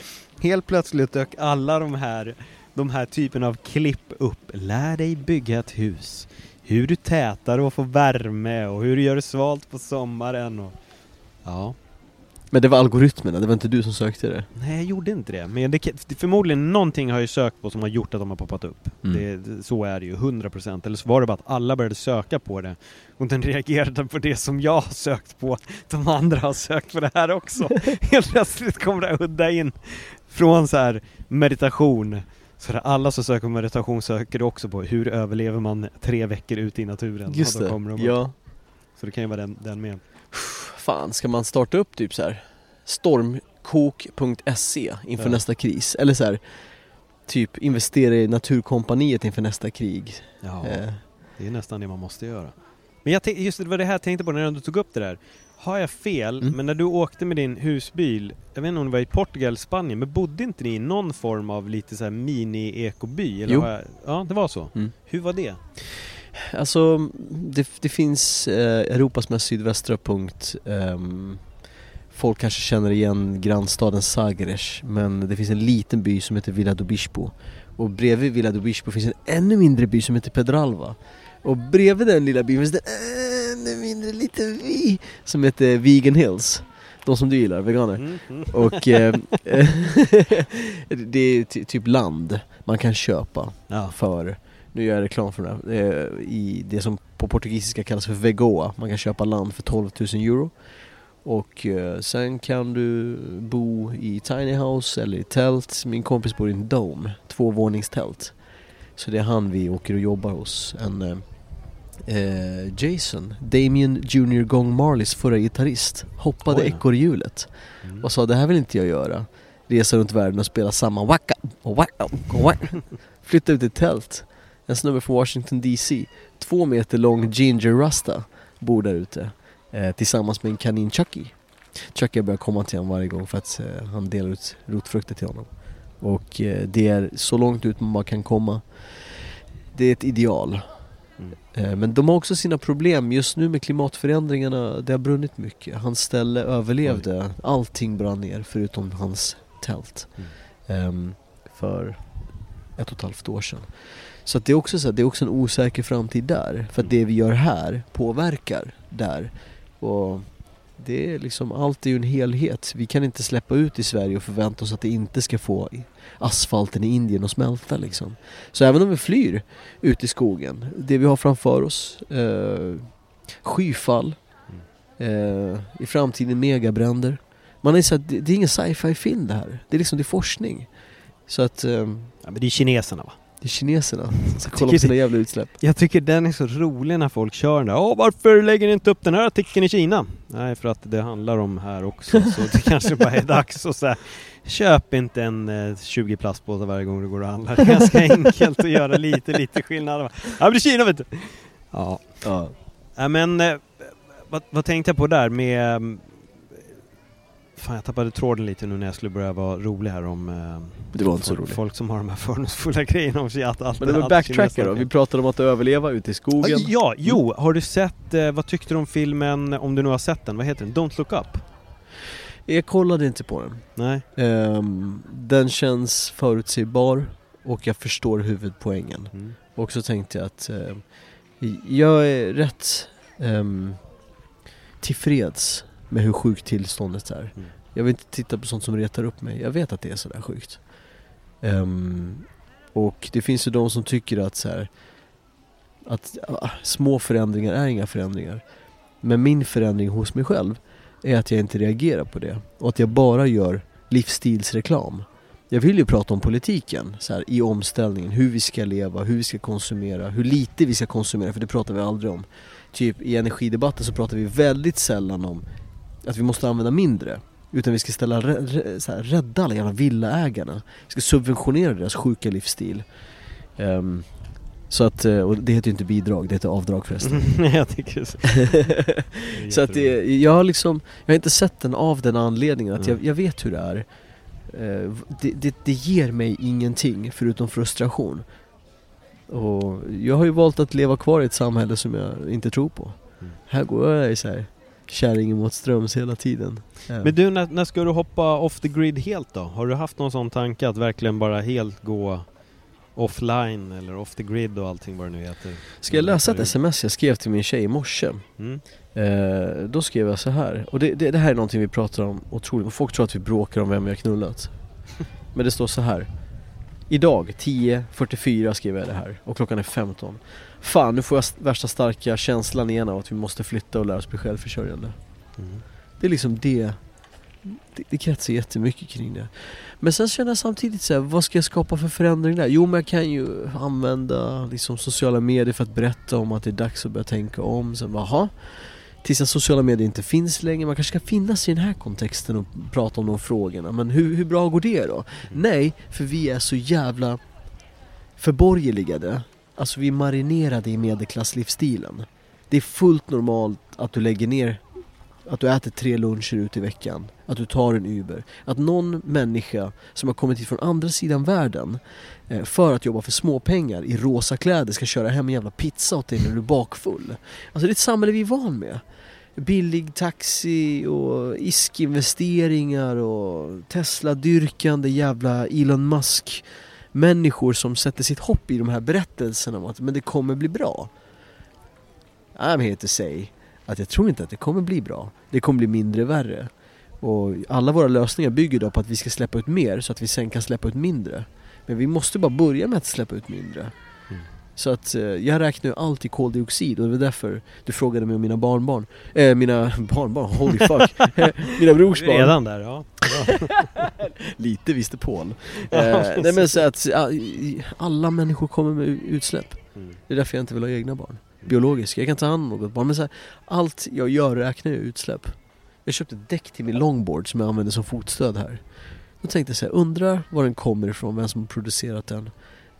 helt plötsligt dök alla de här, de här typen av klipp upp. Lär dig bygga ett hus. Hur du tätar och får värme och hur du gör det svalt på sommaren och ja. Men det var algoritmerna, det var inte du som sökte det? Nej, jag gjorde inte det. Men det, förmodligen någonting har jag sökt på som har gjort att de har poppat upp. Mm. Det, så är det ju, 100%. Eller så var det bara att alla började söka på det. Och den reagerade på det som jag har sökt på. De andra har sökt på det här också. Helt plötsligt kommer det udda in från så här meditation. Så alla som söker på meditation söker också på hur överlever man tre veckor ute i naturen. Just det, ja. Så det kan ju vara den, den med. Fan, ska man starta upp typ så här stormkok.se inför Ja. nästa kris? Eller så här, typ investera i Naturkompaniet inför nästa krig? Ja, Eh, det är nästan det man måste göra. Men jag tänkte, just det, var det här jag tänkte på när du tog upp det där. Har jag fel, Mm. men när du åkte med din husbil, jag vet inte om det var i Portugal, Spanien, men bodde inte ni i någon form av lite så här mini-ekoby? Jo. Jag, ja, det var så. Mm. Hur var det? Alltså, det, det finns eh, Europas mest sydvästra punkt. Ehm, Folk kanske känner igen grannstaden Sagres Men det finns en liten by som heter Villa do Bispo Och bredvid Villa do Bispo finns en ännu mindre by som heter Pedralva. Och bredvid den lilla byn finns det en ännu mindre liten by Som heter Vegan Hills. De som du gillar, veganer. Mm, mm. Och eh, det är ty- typ land man kan köpa Ja. för, nu gör jag reklam för det här, i det som på portugisiska kallas för Vegoa. Man kan köpa land för 12 000 euro. Och eh, sen kan du bo i tiny house eller i tält. Min kompis bor i en dome, tvåvåningstält. Så det är han vi åker och jobbar hos. En eh, eh, Jason, Damien Junior Gong Marleys förra gitarrist, hoppade ekorrhjulet Mm. och sa det här vill inte jag göra. Resa runt världen och spela samma wacka, och wacka, och wacka. Flytta ut i tält. En snubbe från Washington DC, två meter lång ginger rasta, bor där ute. Eh, tillsammans med en kanin Chucky. Chucky börjar komma till honom varje gång för att eh, han delar ut rotfrukter till honom. Och eh, det är så långt ut man bara kan komma. Det är ett ideal. Mm. Eh, Men de har också sina problem just nu med klimatförändringarna. Det har brunnit mycket. Hans ställe överlevde. Allting brann ner förutom hans tält. Ehm, för ett och ett halvt år sedan. Så att det är också så här, det är också en osäker framtid där. För att det vi gör här påverkar där. Och det är liksom, allt är ju en helhet. Vi kan inte släppa ut i Sverige och förvänta oss att det inte ska få asfalten i Indien att smälta liksom. Så även om vi flyr ut i skogen, det vi har framför oss, eh, skyfall, eh, i framtiden megabränder. Man är så att det, det är ingen sci-fi film det här. Det är liksom, det är forskning. Så att, eh, Ja, men det är kineserna va? Det är kineserna som ska kolla på sina det- jävla utsläpp. Jag tycker den är så rolig när folk kör den där. Åh, varför lägger ni inte upp den här artikeln i Kina? Nej, för att det handlar om här också. Så det kanske bara är dags att säga Köp inte en eh, 20 plastpåsar varje gång du går och handlar. Det är ganska enkelt att göra lite, lite skillnad. Ja, men det är Kina vet du! Ja. Ja. ja men eh, vad, vad tänkte jag på där med... Fan, jag tappade tråden lite nu när jag skulle börja vara rolig här om... eh, folk, roligt. folk som har de här fördomsfulla grejerna om sig att allt Men det var backtracka då, vi pratade om att överleva ute i skogen. Ah, Ja, jo, har du sett, eh, vad tyckte du om filmen, om du nu har sett den, vad heter den? Don't look up? Jag kollade inte på den. Nej? Ehm, den känns förutsägbar och jag förstår huvudpoängen. Mm. Och så tänkte jag att eh, jag är rätt um, tillfreds med hur sjukt tillståndet är. Mm. Jag vill inte titta på sånt som retar upp mig. Jag vet att det är sådär sjukt. Ehm, och det finns ju de som tycker att så här, att ah, små förändringar är inga förändringar. Men min förändring hos mig själv är att jag inte reagerar på det. Och att jag bara gör livsstilsreklam. Jag vill ju prata om politiken så här, i omställningen, hur vi ska leva, hur vi ska konsumera, hur lite vi ska konsumera, för det pratar vi aldrig om. Typ i energidebatten så pratar vi väldigt sällan om att vi måste använda mindre. Utan vi ska ställa, så här, rädda alla jävla villaägarna. Vi ska subventionera deras sjuka livsstil. Ehm, Så att, eh, och det heter ju inte bidrag, det heter avdrag förresten. Nej jag tycker så. så att det, jag har liksom, jag har inte sett den av den anledningen att jag, Mm. jag vet hur det är. Eh, Det, det, det ger mig ingenting förutom frustration. Och jag har ju valt att leva kvar i ett samhälle som jag inte tror på. Mm. Här går jag i så här kärringen mot ströms hela tiden. Men du, när, när ska du hoppa off the grid helt då? Har du haft någon sån tanke att verkligen bara helt gå offline eller off the grid och allting vad det nu heter? Ska jag läsa ett sms jag skrev till min tjej i morse? Mm. Eh, då skrev jag så här, och det, det, det här är någonting vi pratar om otroligt, och folk tror att vi bråkar om vem vi har knullat. Men det står så här. Idag 10.44 skrev jag det här och klockan är 15. Fan nu får jag st- värsta starka känslan igen av att vi måste flytta och lära oss bli självförsörjande. Mm. Det är liksom det, det, det kretsar jättemycket kring det. Men sen känner jag samtidigt så här, vad ska jag skapa för förändring där? Jo men jag kan ju använda liksom sociala medier för att berätta om att det är dags att börja tänka om. Sen bara, tills att sociala medier inte finns längre, man kanske ska finnas i den här kontexten och prata om de frågorna. Men hur, hur bra går det då? Nej, för vi är så jävla förborgerligade. Alltså vi är marinerade i medelklasslivsstilen. Det är fullt normalt att du lägger ner att du äter tre luncher ut i veckan, att du tar en Uber. Att någon människa som har kommit hit från andra sidan världen eh, för att jobba för småpengar i rosa kläder ska köra hem en jävla pizza åt dig när du är bakfull. Alltså det är ett samhälle vi är van med. Billig taxi och ISK-investeringar och Tesla-dyrkande jävla Elon Musk människor som sätter sitt hopp i de här berättelserna om att men det kommer bli bra. I'm here to say att jag tror inte att det kommer bli bra. Det kommer bli mindre värre. Och alla våra lösningar bygger då på att vi ska släppa ut mer så att vi sen kan släppa ut mindre. Men vi måste bara börja med att släppa ut mindre. Så att eh, jag räknar ju alltid koldioxid och det var därför du frågade mig om mina barnbarn. Eh, mina barnbarn, holy fuck. mina brorsbarn. Redan där, ja. Lite visste Paul. Eh, nej men så att alla människor kommer med utsläpp. Mm. Det är därför jag inte vill ha egna barn. Biologiska, jag kan ta hand om något barn men så här, allt jag gör räknar jag utsläpp. Jag köpte däck till min longboard som jag använder som fotstöd här. Då tänkte jag så här, undrar var den kommer ifrån, vem som har producerat den.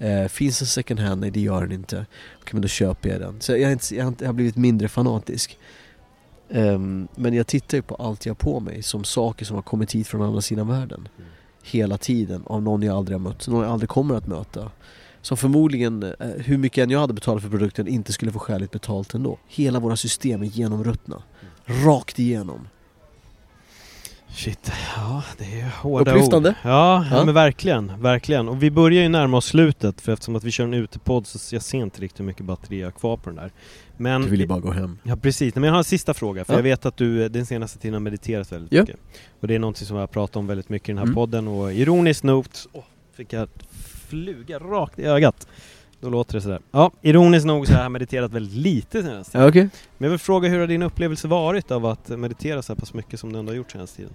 Eh, finns den second hand? Nej det gör den inte. Okej men då köper jag den. Så jag, har inte, jag, har jag har blivit mindre fanatisk. Ehm, men jag tittar ju på allt jag har på mig som saker som har kommit hit från andra sidan världen. Hela tiden av någon jag aldrig har mött, någon jag aldrig kommer att möta. Som förmodligen, eh, hur mycket än jag hade betalat för produkten, inte skulle få skäligt betalt ändå. Hela våra system är genomruttna. Rakt igenom. Shit, ja det är hårda Upplyftande. ord. Ja, ja, men verkligen, verkligen. Och vi börjar ju närma oss slutet för eftersom att vi kör en utepodd så jag ser inte riktigt hur mycket batteri jag har kvar på den där. Men Du vill ju bara gå hem. Ja precis, men jag har en sista fråga för Ja. jag vet att du eh, den senaste tiden har mediterat väldigt Ja. mycket. Och det är någonting som jag har pratat om väldigt mycket i den här Mm. podden och ironiskt nog, åh, fick jag fluga rakt i ögat. Då låter det sådär. Ja, ironiskt nog så har jag mediterat väldigt lite senaste tiden. Ja, okej. Men jag vill fråga hur har din upplevelse varit av att meditera så här pass mycket som du ändå har gjort senaste tiden?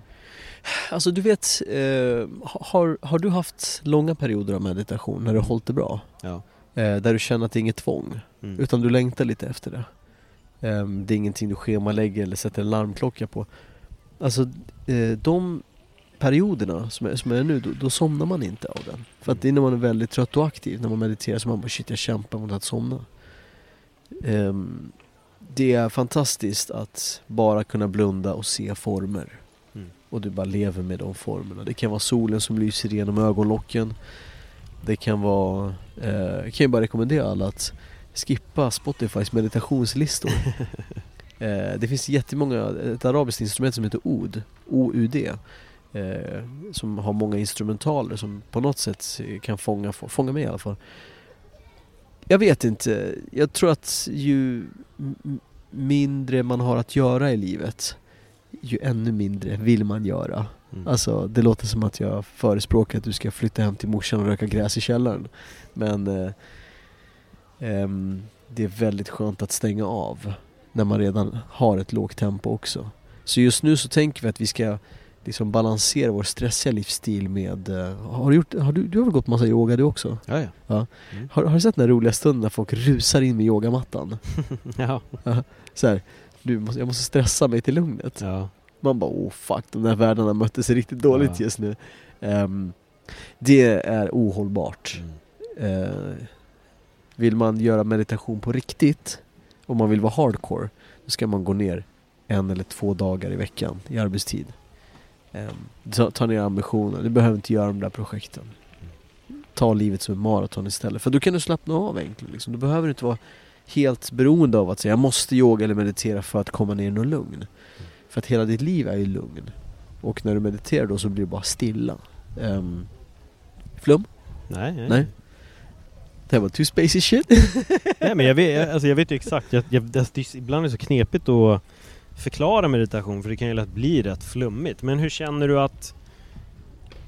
Alltså du vet, eh, har, har du haft långa perioder av meditation när du har hållit det bra? Ja. Eh, där du känner att det är inget tvång, Mm. utan du längtar lite efter det. Eh, det är ingenting du schemalägger eller sätter en larmklocka på. Alltså eh, de perioderna som är, som är nu, då, då somnar man inte av den. För att det är när man är väldigt trött och aktiv, när man mediterar, så man bara shit jag kämpar mot att somna. Ehm, det är fantastiskt att bara kunna blunda och se former. Mm. Och du bara lever med de formerna. Det kan vara solen som lyser igenom ögonlocken. Det kan vara, eh, jag kan ju bara rekommendera alla att skippa Spotifys meditationslistor. eh, det finns jättemånga, ett arabiskt instrument som heter Oud, O-U-D. Eh, som har många instrumentaler som på något sätt kan fånga, fånga mig i alla fall. Jag vet inte, jag tror att ju mindre man har att göra i livet ju ännu mindre vill man göra. Mm. Alltså det låter som att jag förespråkar att du ska flytta hem till morsan och röka gräs i källaren. Men eh, ehm, det är väldigt skönt att stänga av när man redan har ett lågt tempo också. Så just nu så tänker vi att vi ska liksom balansera vår stressiga livsstil med... eh, har du, gjort, har du, du har väl gått massa yoga du också? Ja, ja. Har, har du sett den här roliga stunden när folk rusar in med yogamattan? ja. Så här, du, måste- jag måste stressa mig till lugnet. ja. Man bara oh fuck, de där världarna möttes riktigt dåligt Ja. just nu. Ehm, det är ohållbart. Mm. Eh, Vill man göra meditation på riktigt, om man vill vara hardcore, då ska man gå ner en eller två dagar i veckan i arbetstid. Ehm, ta, ta ner ambitionen, du behöver inte göra de där projekten. Ta livet som ett maraton istället, för då kan du slappna av egentligen. Liksom. Du behöver inte vara helt beroende av att säga jag måste yoga eller meditera för att komma ner i någon lugn. För att hela ditt liv är ju lugn. Och när du mediterar då så blir det bara stilla. Um, flum? Nej, nej. Nej. Det var too spacey shit. nej men jag vet, alltså jag vet ju exakt, jag, jag, det, det, ibland är det så knepigt att förklara meditation för det kan ju lätt bli rätt flummigt. Men hur känner du att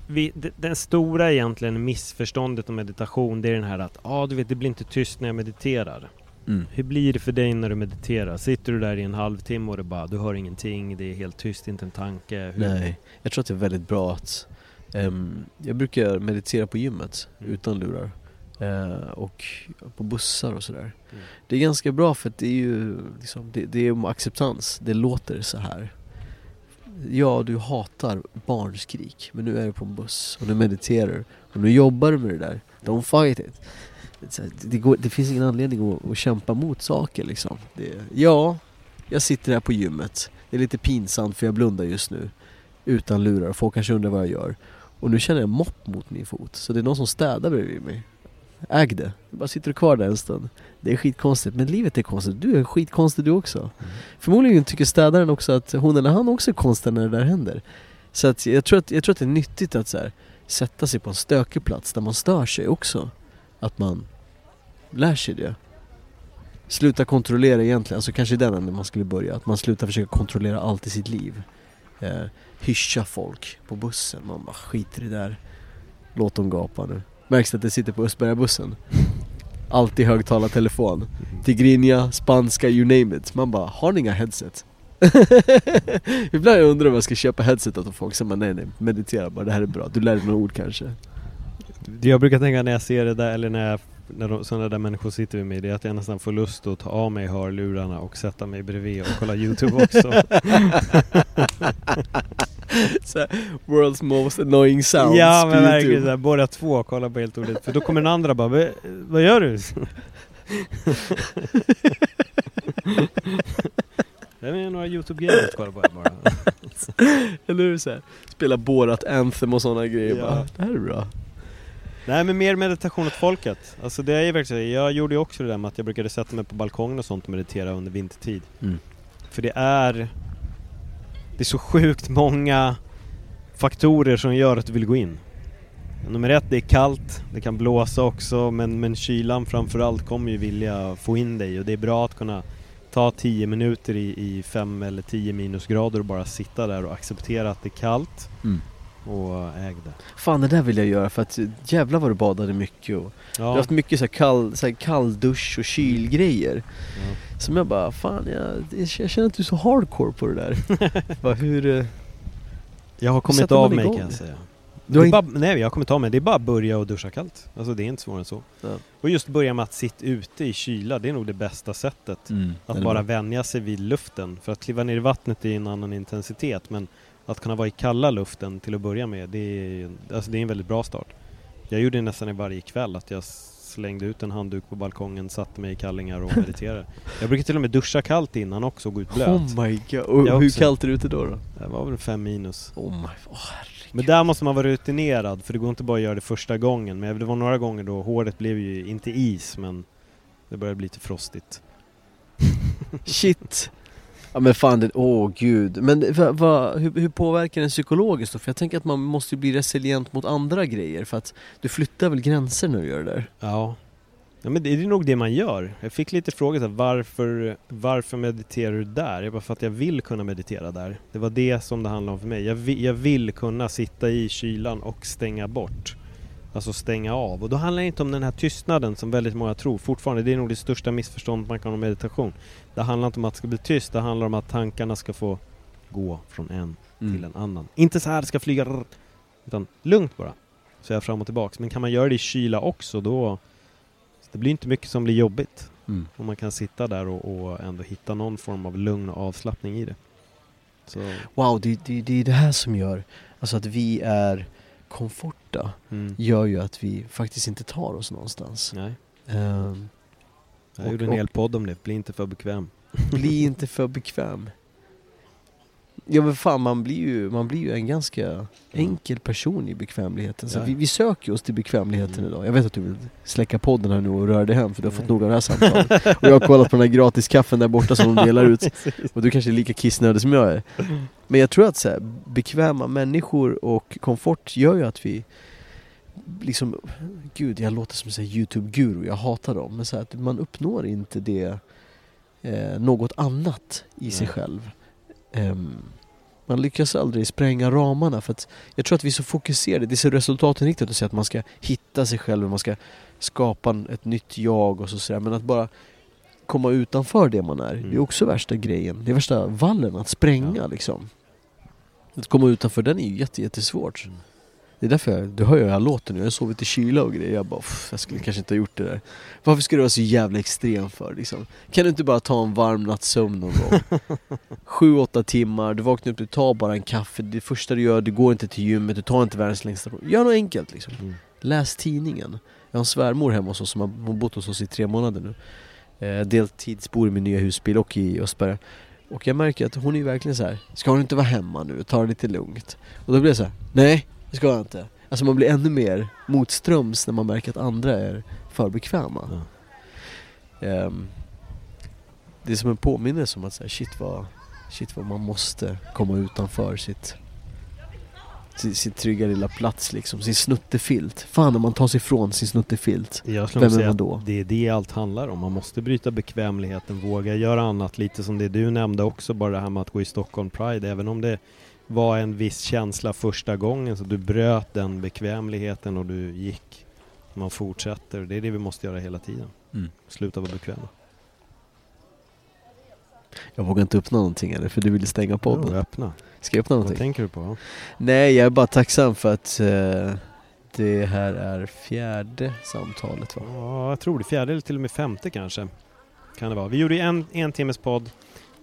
vi, den stora egentligen missförståndet om meditation det är den här att ah, du vet det blir inte tyst när jag mediterar. Mm. Hur blir det för dig när du mediterar? Sitter du där i en halvtimme och det bara, du hör ingenting, det är helt tyst, inte en tanke? Hur? Nej, jag tror att det är väldigt bra att um, Jag brukar meditera på gymmet mm. utan lurar och på bussar och sådär mm. Det är ganska bra för att det är ju liksom, det, det är acceptans, det låter så här Ja, du hatar barnskrik, men nu är du på en buss och du mediterar och nu jobbar du med det där Don't fight it det, går, det, finns ingen anledning att, att kämpa mot saker liksom. Det, ja, jag sitter här på gymmet. Det är lite pinsamt för jag blundar just nu. Utan lurar. Folk kanske undrar vad jag gör. Och nu känner jag mopp mot min fot. Så det är någon som städar bredvid mig. Äg det. Bara sitter kvar där en stund. Det är skitkonstigt. Men livet är konstigt. Du är skitkonstig du också. Mm. Förmodligen tycker städaren också att hon eller han också är konstig när det där händer. Så att jag, tror att, jag tror att det är nyttigt att så här, sätta sig på en stökig plats där man stör sig också att man lär sig det. Sluta kontrollera egentligen, alltså kanske den änden man skulle börja. Att man slutar försöka kontrollera allt i sitt liv. Eh, hyscha folk på bussen, man bara skiter i det där. Låt dem gapa nu. Märks det att det sitter på Östbergabussen? Alltid högtalartelefon. Tigrinja, spanska, you name it. Man bara, har ni inga headset? Ibland undrar jag om jag ska köpa headset åt folk, som bara, nej nej, meditera bara, det här är bra. Du lär dig några ord kanske. Jag brukar tänka när jag ser det där, eller när jag när de, sådana där människor sitter vid mig, det är att jag nästan får lust att ta av mig hörlurarna och sätta mig bredvid och kolla Youtube också. så world's most annoying sounds Ja men verkligen såhär, båda två kollar på helt olika, för då kommer den andra bara, vad gör du? Det är några Youtube-grejer att kolla på bara. Eller hur? Spela Borat Anthem och sådana grejer ja. bara. Det här är bra. Nej men mer meditation åt folket. Alltså det är ju verkligen Jag gjorde ju också det där med att jag brukade sätta mig på balkongen och sånt och meditera under vintertid. Mm. För det är... Det är så sjukt många faktorer som gör att du vill gå in. Nummer ett, det är kallt, det kan blåsa också men, men kylan framförallt kommer ju vilja få in dig och det är bra att kunna ta 10 minuter i, i 5 eller 10 minusgrader och bara sitta där och acceptera att det är kallt. Mm och ägde. Fan det där vill jag göra för att jävlar vad du badade mycket och ja. Du har haft mycket så här kall, så här kalldusch och kylgrejer. Ja. Som jag bara, fan jag, jag känner att du är så hardcore på det där. Bara, hur eh, Jag har kommit av mig kan jag säga. Du har inte... bara, nej jag har kommit av mig, det är bara att börja och duscha kallt. Alltså det är inte svårare än så. Ja. Och just börja med att sitta ute i kyla, det är nog det bästa sättet. Mm, Att bara vänja sig vid luften. För att kliva ner i vattnet är en annan intensitet men att kunna vara i kalla luften till att börja med, det är, alltså det är en väldigt bra start. Jag gjorde det nästan varje kväll, att jag slängde ut en handduk på balkongen, satte mig i kallingar och mediterade. jag brukar till och med duscha kallt innan också och gå ut blöt. Oh my god, och hur kallt är det ute då? då? Det var väl fem minus. Oh my, oh, men där måste man vara rutinerad, för det går inte bara att göra det första gången. Men det var några gånger då håret blev ju, inte is, men det började bli lite frostigt. Shit! Ja men fan, det, åh oh, gud. Men va, va, hur, hur påverkar den psykologiskt då? För jag tänker att man måste bli resilient mot andra grejer för att du flyttar väl gränser när du gör det där? Ja. Ja men det är nog det man gör. Jag fick lite frågor så här, varför, varför mediterar du där? Jag bara för att jag vill kunna meditera där. Det var det som det handlade om för mig. Jag vill, jag vill kunna sitta i kylan och stänga bort. Alltså stänga av. Och då handlar det inte om den här tystnaden som väldigt många tror fortfarande. Det är nog det största missförståndet man kan ha om meditation. Det handlar inte om att det ska bli tyst, det handlar om att tankarna ska få gå från en mm. till en annan. Inte så här ska flyga utan lugnt bara. Så jag fram och tillbaks. Men kan man göra det i kyla också då det blir inte mycket som blir jobbigt. Mm. Om man kan sitta där och, och, ändå hitta någon form av lugn och avslappning i det. Så. Wow, det, det, det är det här som gör alltså att vi är komforta mm. gör ju att vi faktiskt inte tar oss någonstans. Nej. Um, Jag Och- gjorde en hel podd om det, bli inte för bekväm. Bli inte för bekväm. Ja men fan man blir ju, man blir ju en ganska enkel person i bekvämligheten. Så Ja. vi, vi söker oss till bekvämligheten Mm. idag. Jag vet att du vill släcka podden här nu och röra dig hem för du har fått nog av det här samtalet. och jag har kollat på den här gratiskaffen där borta som de delar ut. Och du kanske är lika kissnödig som jag är. Men jag tror att så här, bekväma människor och komfort gör ju att vi liksom, gud jag låter som en youtube-guru, jag hatar dem. Men så här, att man uppnår inte det, eh, något annat i sig Nej. själv. Ehm, man lyckas aldrig spränga ramarna för att jag tror att vi är så fokuserade, det är så resultatinriktat att säga att man ska hitta sig själv man ska skapa ett nytt jag och så sådär. Men att bara komma utanför det man är, det är Mm. också värsta grejen. Det är värsta vallen, att spränga Ja. liksom. Att komma utanför den är ju jätte, jättesvårt. Mm. Det är därför jag, du hör ju hur jag låter nu, jag har sovit i kyla och grejer. Jag bara, "Pff, jag skulle kanske inte ha gjort det där. Varför ska du vara så jävla extrem för liksom? Kan du inte bara ta en varm natts sömn någon gång? Sju, åtta timmar, du vaknar upp, du tar bara en kaffe, det första du gör, du går inte till gymmet, du tar inte världens längsta Gör något enkelt liksom. Mm. Läs tidningen. Jag har en svärmor hemma hos oss som har bott hos oss i tre månader nu. Eh, deltidsbor i min nya husbil och i Östberga. Och jag märker att hon är verkligen så här. ska hon inte vara hemma nu, ta det lite lugnt. Och då blir jag så här: nej det ska jag inte. Alltså man blir ännu mer motströms när man märker att andra är för bekväma. Ehm, det är som en påminnelse om att så här, shit, vad, shit vad man måste komma utanför sitt sin, sin trygga lilla plats liksom, sin snuttefilt. Fan när man tar sig ifrån sin snuttefilt. Jag Vem är man då? det är det allt handlar om. Man måste bryta bekvämligheten, våga göra annat. Lite som det du nämnde också, bara det här med att gå i Stockholm Pride. Även om det var en viss känsla första gången så du bröt den bekvämligheten och du gick. Man fortsätter. Det är det vi måste göra hela tiden. Mm. Sluta vara bekväma. Jag vågar inte öppna någonting eller för du vill stänga Jo, podden. öppna. Ska jag öppna Vad någonting? tänker du på? Nej, jag är bara tacksam för att eh, det här är fjärde samtalet va? Ja, jag tror det. Fjärde eller till och med femte kanske. Kan det vara. Vi gjorde en, en timmes podd,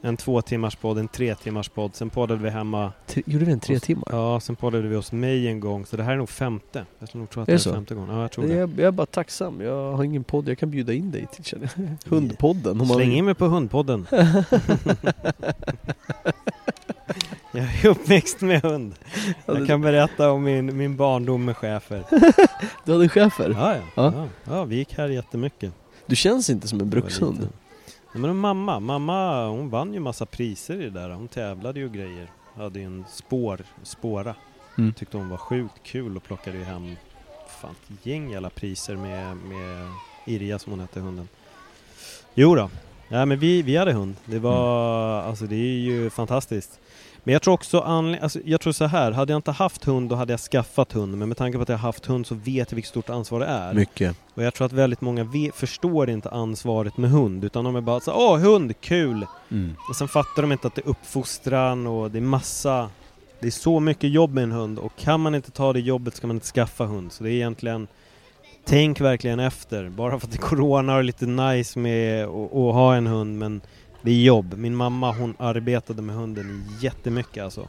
en två timmars podd, en tre timmars podd. Sen poddade vi hemma. Tre, gjorde vi en tre Och- timmar? Ja, sen poddade vi hos mig en gång. Så det här är nog femte. Jag skulle nog tro att Är det det är så? femte gången. Ja, jag tror Jag, det. jag är bara tacksam, jag har ingen podd jag kan bjuda in dig till känner jag. Hundpodden. om Släng in mig på hundpodden. jag är uppväxt med hund. Jag kan berätta om min, min barndom med schäfer. Du hade en schäfer? Ja, ja. Ja. ja. ja vi gick här jättemycket. Du känns inte som en jag brukshund. Nej, men mamma, mamma hon vann ju massa priser i det där. Hon tävlade ju grejer. Hade ju en spår, spåra. Mm. Tyckte hon var sjukt kul och plockade ju hem fan ett gäng jävla priser med, med Irja som hon hette hunden. Jo då. Ja, men vi, vi hade hund. Det var, alltså det är ju fantastiskt. Men jag tror också, anle- alltså, jag tror så här, hade jag inte haft hund då hade jag skaffat hund. Men med tanke på att jag har haft hund så vet jag vilket stort ansvar det är. Mycket. Och jag tror att väldigt många ve- förstår inte ansvaret med hund utan de är bara så åh hund, kul! Mm. Och sen fattar de inte att det är uppfostran och det är massa Det är så mycket jobb med en hund och kan man inte ta det jobbet ska man inte skaffa hund. Så det är egentligen Tänk verkligen efter. Bara för att det är corona och lite nice med att ha en hund men det är jobb. Min mamma hon arbetade med hunden jättemycket alltså.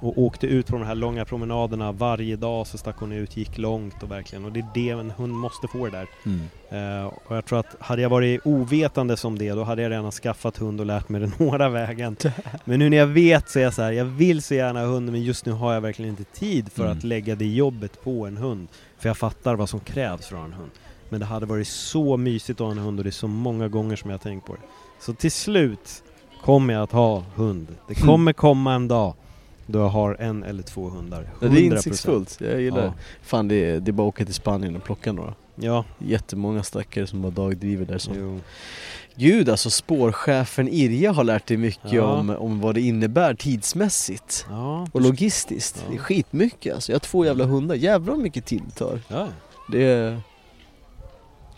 Och åkte ut på de här långa promenaderna varje dag så stack hon ut, gick långt och verkligen. Och det är det en hund måste få det där. Mm. Eh, och jag tror att hade jag varit ovetande som det, då hade jag redan skaffat hund och lärt mig den hårda vägen. Men nu när jag vet så är jag så här, jag vill så gärna ha hund men just nu har jag verkligen inte tid för Mm. att lägga det jobbet på en hund. För jag fattar vad som krävs för att ha en hund. Men det hade varit så mysigt att ha en hund och det är så många gånger som jag har tänkt på det. Så till slut kommer jag att ha hund. Det kommer komma en dag då jag har en eller två hundar. Ja, det är 100%. insiktsfullt, jag gillar Ja. det. Fan det är, det är bara att åka till Spanien och plocka några. Ja, Jättemånga stackare som bara dagdriver där som jo. Gud alltså spårchefen Irja har lärt dig mycket Ja. om, om vad det innebär tidsmässigt Ja, och logistiskt. Ja. Det är skitmycket alltså. Jag har två jävla hundar, jävlar vad mycket tid det tar. ja. Det är...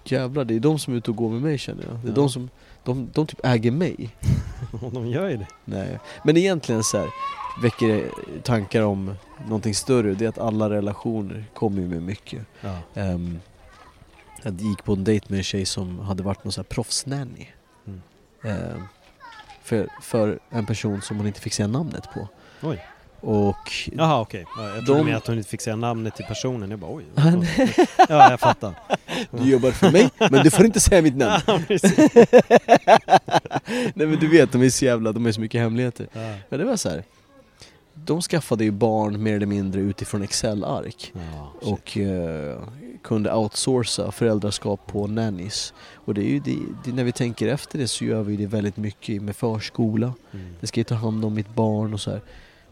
Jävlar, det är de som är ute och går med mig känner jag. Det är de som, de, de typ äger mig. De gör ju det. Nej. Men egentligen så här väcker det tankar om någonting större. Det är att alla relationer kommer ju med mycket. Ja. Um, jag gick på en dejt med en tjej som hade varit någon sån här proffsnanny. Mm. Ehm, för, för en person som hon inte fick säga namnet på. Oj. Och Jaha okej, ja, jag trodde De- med att hon inte fick säga namnet till personen. Jag bara oj. ja, jag fattar. du jobbar för mig, men du får inte säga mitt namn. Nej men du vet, de är så jävla, de är så mycket hemligheter. Ja. Men det var så här. De skaffade ju barn mer eller mindre utifrån Excel-ark. Ja, och eh, kunde outsourca föräldraskap på nannies. Och det är ju det, det, när vi tänker efter det så gör vi det väldigt mycket med förskola. Mm. Det ska ju ta hand om mitt barn och så här.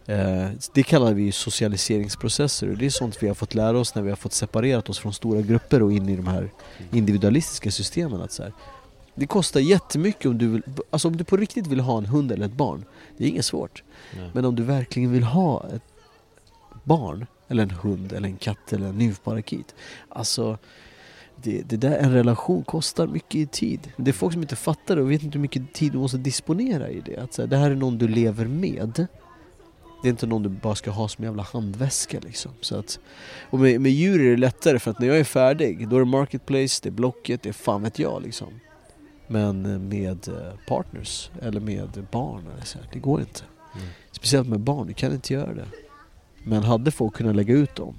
Eh, det kallar vi socialiseringsprocesser och det är sånt vi har fått lära oss när vi har fått separerat oss från stora grupper och in i de här individualistiska systemen. Att så här, det kostar jättemycket om du, vill, alltså om du på riktigt vill ha en hund eller ett barn. Det är inget svårt. Nej. Men om du verkligen vill ha ett barn, eller en hund, eller en katt eller en nymfparakit. Alltså, det, det där, en relation kostar mycket i tid. Det är folk som inte fattar det och vet inte hur mycket tid du måste disponera i det. Att så här, det här är någon du lever med. Det är inte någon du bara ska ha som jävla handväska liksom. Så att, och med, med djur är det lättare för att när jag är färdig, då är det Marketplace, det är Blocket, det är fan vet jag liksom. Men med eh, partners, eller med barn, eller så det går inte. Mm. Speciellt med barn, du kan inte göra det. Men hade folk kunnat lägga ut dem,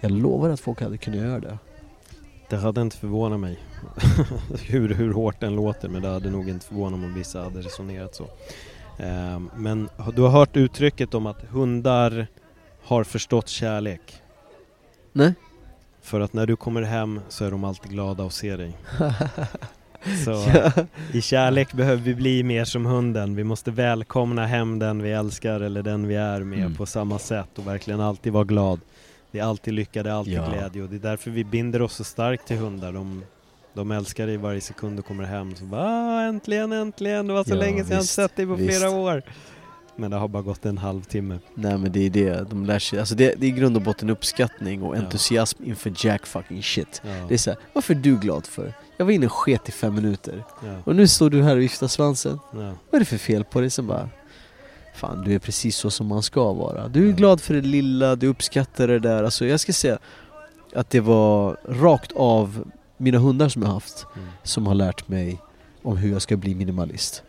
jag lovar att folk hade kunnat göra det. Det hade inte förvånat mig. hur, hur hårt den låter, men det hade nog inte förvånat mig om vissa hade resonerat så. Ehm, men du har hört uttrycket om att hundar har förstått kärlek. Nej? För att när du kommer hem så är de alltid glada att se dig. Så i kärlek behöver vi bli mer som hunden. Vi måste välkomna hem den vi älskar eller den vi är med Mm. på samma sätt och verkligen alltid vara glad. Det är alltid lycka, det är alltid Ja. glädje och det är därför vi binder oss så starkt till hundar. De, de älskar dig varje sekund du kommer hem. Så bara, ah, äntligen, äntligen, det var så Ja, länge sedan jag inte sett dig på visst. flera år. Men det har bara gått en halvtimme. Nej men det är det, de lär sig, alltså det, det är i grund och botten uppskattning och Ja. entusiasm inför jack fucking shit. Ja, Det är såhär, varför är du glad för? Jag var inne och sket i fem minuter ja, och nu står du här och viftar svansen. ja. Vad är det för fel på dig? Sen bara Fan du är precis så som man ska vara. Du är Ja. glad för det lilla, du uppskattar det där. Alltså jag ska säga att det var rakt av mina hundar som jag haft Mm. som har lärt mig om hur jag ska bli minimalist.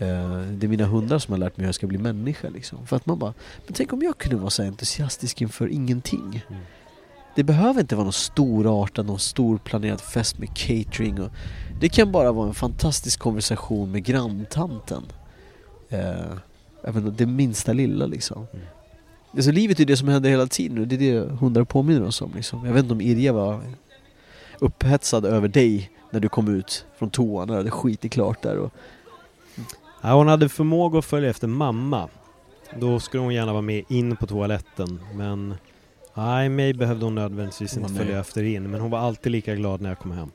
Mm. Eh, Det är mina hundar som har lärt mig hur jag ska bli människa liksom. För att man bara, men tänk om jag kunde vara så entusiastisk inför ingenting. Mm. Det behöver inte vara någon storartad, någon stor planerad fest med catering och Det kan bara vara en fantastisk konversation med granntanten. Eh, även det minsta lilla liksom. Mm. Alltså livet är det som händer hela tiden och det är det hundar påminner oss om liksom. Jag vet inte om Irja var upphetsad över dig när du kom ut från toan det hade skitit klart där och Ja, hon hade förmåga att följa efter mamma. Då skulle hon gärna vara med in på toaletten, men nej, mig behövde hon nödvändigtvis inte följa efter in. Men hon var alltid lika glad när jag kom hem.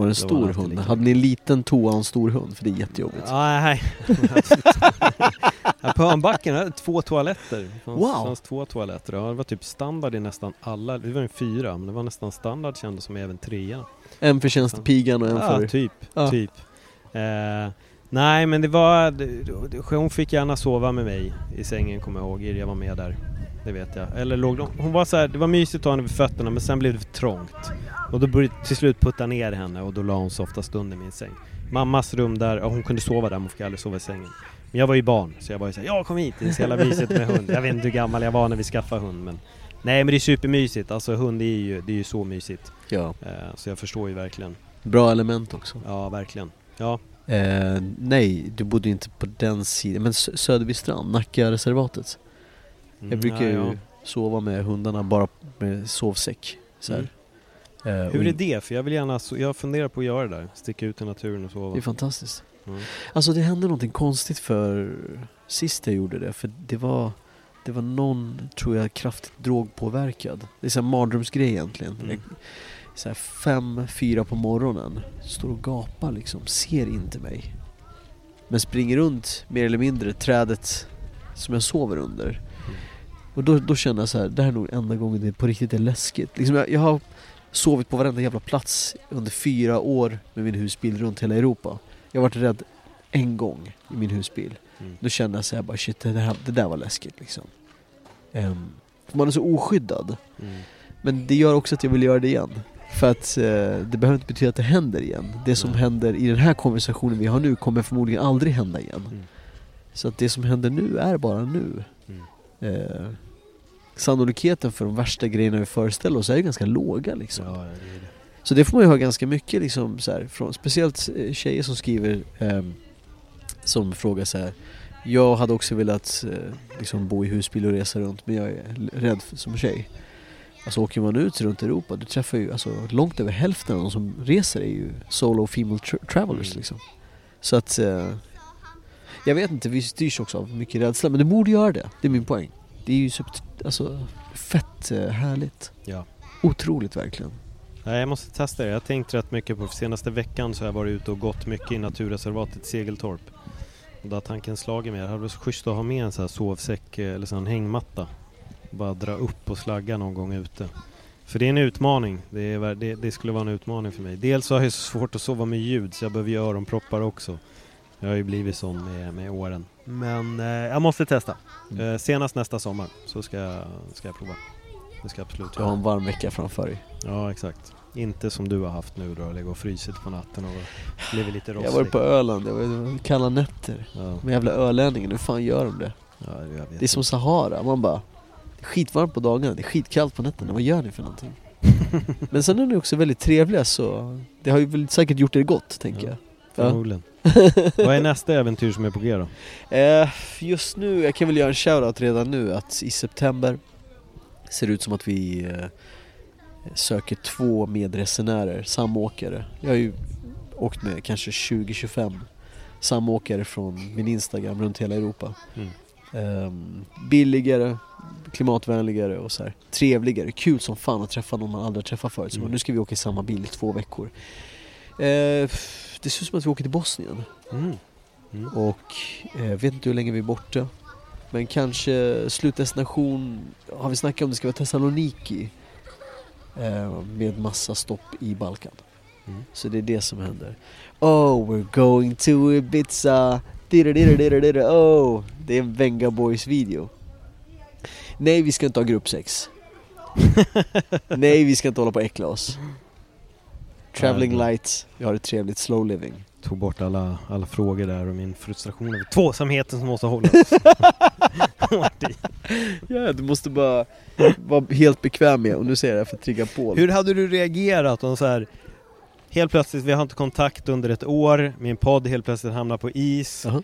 Var det en stor alltid hund. lika. Hade ni en liten toa och en stor hund? För det är jättejobbigt. Ja, nej. På Örnbacken hade två toaletter. Det fanns, Wow. fanns två toaletter. Ja, det var typ standard i nästan alla. Det var en fyra, men det var nästan standard kändes som även trean. En för tjänstepigan och en Ja, för... typ. Ja. typ. Eh, nej, men det var... det- det- Hon fick gärna sova med mig i sängen, kommer jag ihåg. Irja var med där. Det vet jag. Eller låg de, Hon var så här, det var mysigt att ha henne vid fötterna, men sen blev det för trångt. Och då började till slut putta ner henne och då la hon sig oftast under min säng. Mammas rum där, ja, hon kunde sova där, men hon fick aldrig sova i sängen. Men jag var ju barn, så jag var ju såhär, ja kom hit, det är så jävla mysigt med hund. Jag vet inte hur gammal jag var när vi skaffade hund, men... Nej men det är supermysigt, alltså hund är ju, det är ju så mysigt. Ja. Eh, så jag förstår ju verkligen. Bra element också. Ja, verkligen. Ja, Eh, nej, du bodde inte på den sidan. Men Sö- Söderbystrand, Nackareservatet. Mm, Jag brukar ja, ju ja. sova med hundarna bara med sovsäck. Så här. Eh, Mm. Hur är det? För jag vill gärna, so- jag funderar på att göra det där. Sticka ut i naturen och sova. Det är fantastiskt. Mm. Alltså det hände någonting konstigt för sist jag gjorde det. För det var, det var någon, tror jag, kraftigt drogpåverkad. Det är så här mardrömsgrej egentligen. Mm. Så här fem, fyra på morgonen. Står och gapar liksom, ser inte mig. Men springer runt mer eller mindre trädet som jag sover under. Mm. Och då, då känner jag så här, det här är nog enda gången det på riktigt är läskigt. Liksom jag, jag har sovit på varenda jävla plats under fyra år med min husbil runt hela Europa. Jag har varit rädd en gång i min husbil. Mm. Då kände jag så här bara shit, det, här, det där var läskigt liksom. För man är så oskyddad. Mm. Men det gör också att jag vill göra det igen. För att eh, det behöver inte betyda att det händer igen. Det som Nej. händer i den här konversationen vi har nu kommer förmodligen aldrig hända igen. Mm. Så att det som händer nu är bara nu. Eh, sannolikheten för de värsta grejerna vi föreställer oss är ju ganska låga liksom. Ja, det det. Så det får man ju höra ganska mycket liksom så här, från, speciellt eh, tjejer som skriver ehm, som frågar så här. Jag hade också velat eh, liksom bo i husbil och resa runt men jag är rädd för, som tjej. Alltså åker man ut runt Europa, du träffar ju alltså långt över hälften av de som reser är ju solo female tra- travelers Mm. liksom. Så att eh, jag vet inte, vi styrs också av mycket rädsla men det borde göra det, det är min poäng. Det är ju så, alltså, fett eh, härligt. Ja. Otroligt verkligen. Nej, jag måste testa det. Jag har tänkt rätt mycket på, för senaste veckan så har jag varit ute och gått mycket i naturreservatet Segeltorp. Och då har tanken slagit mig, det hade varit så schysst att ha med en sån här sovsäck eh, eller sån hängmatta. Bara dra upp och slagga någon gång ute. För det är en utmaning. Det, är, det, det skulle vara en utmaning för mig. Dels så har jag så svårt att sova med ljud så jag behöver ju öronproppar också. Jag har ju blivit sån med, med åren. Men eh, jag måste testa. Mm. Eh, senast nästa sommar så ska, jag- ska jag prova. Det ska jag absolut Du har en varm vecka framför dig. Ja, exakt. Inte som du har haft nu då, ligga och frysit på natten och blivit lite rostig. Jag var på Öland, det var, kalla nätter. Ja, Men jävla ölänningen, hur fan gör de det? ja, Det är som Sahara, man bara Det är skitvarmt på dagarna, det är skitkallt på nätterna, vad gör ni för någonting? Men sen är ni också väldigt trevliga så Det har ju väl säkert gjort er gott, tänker Ja. jag Förmodligen. Vad är nästa äventyr som är på G då? eh, Just nu, jag kan väl göra en shoutout redan nu att i september Ser det ut som att vi eh, Söker två medresenärer, samåkare Jag har ju åkt med kanske 20-25 Samåkare från min Instagram runt hela Europa Mm. Ehm, billigare, klimatvänligare och så här, trevligare. Kul som fan att träffa någon man aldrig träffat förut. Så Mm. nu ska vi åka i samma bil i två veckor. Eh, det ser ut som att vi åker till Bosnien Mm. Mm. och eh, vet inte hur länge vi är borta. Men kanske slutdestination, har vi snackat om det ska vara Thessaloniki eh, med massa stopp i Balkan. Mm. Så det är det som händer. Oh, we're going to Ibiza. Oh, det är en Venga Boys video. Nej, vi ska inte ha gruppsex. Nej, vi ska inte hålla på och äckla oss. Traveling Nej. light, vi har det trevligt, slow living. Tog bort alla, alla frågor där och min frustration över tvåsamheten som måste hållas. Ja, du måste bara vara helt bekväm med och nu säger jag det för att trigga på. Hur hade du reagerat om så här Helt plötsligt, vi har inte kontakt under ett år, min podd helt plötsligt hamnar på is Jaha.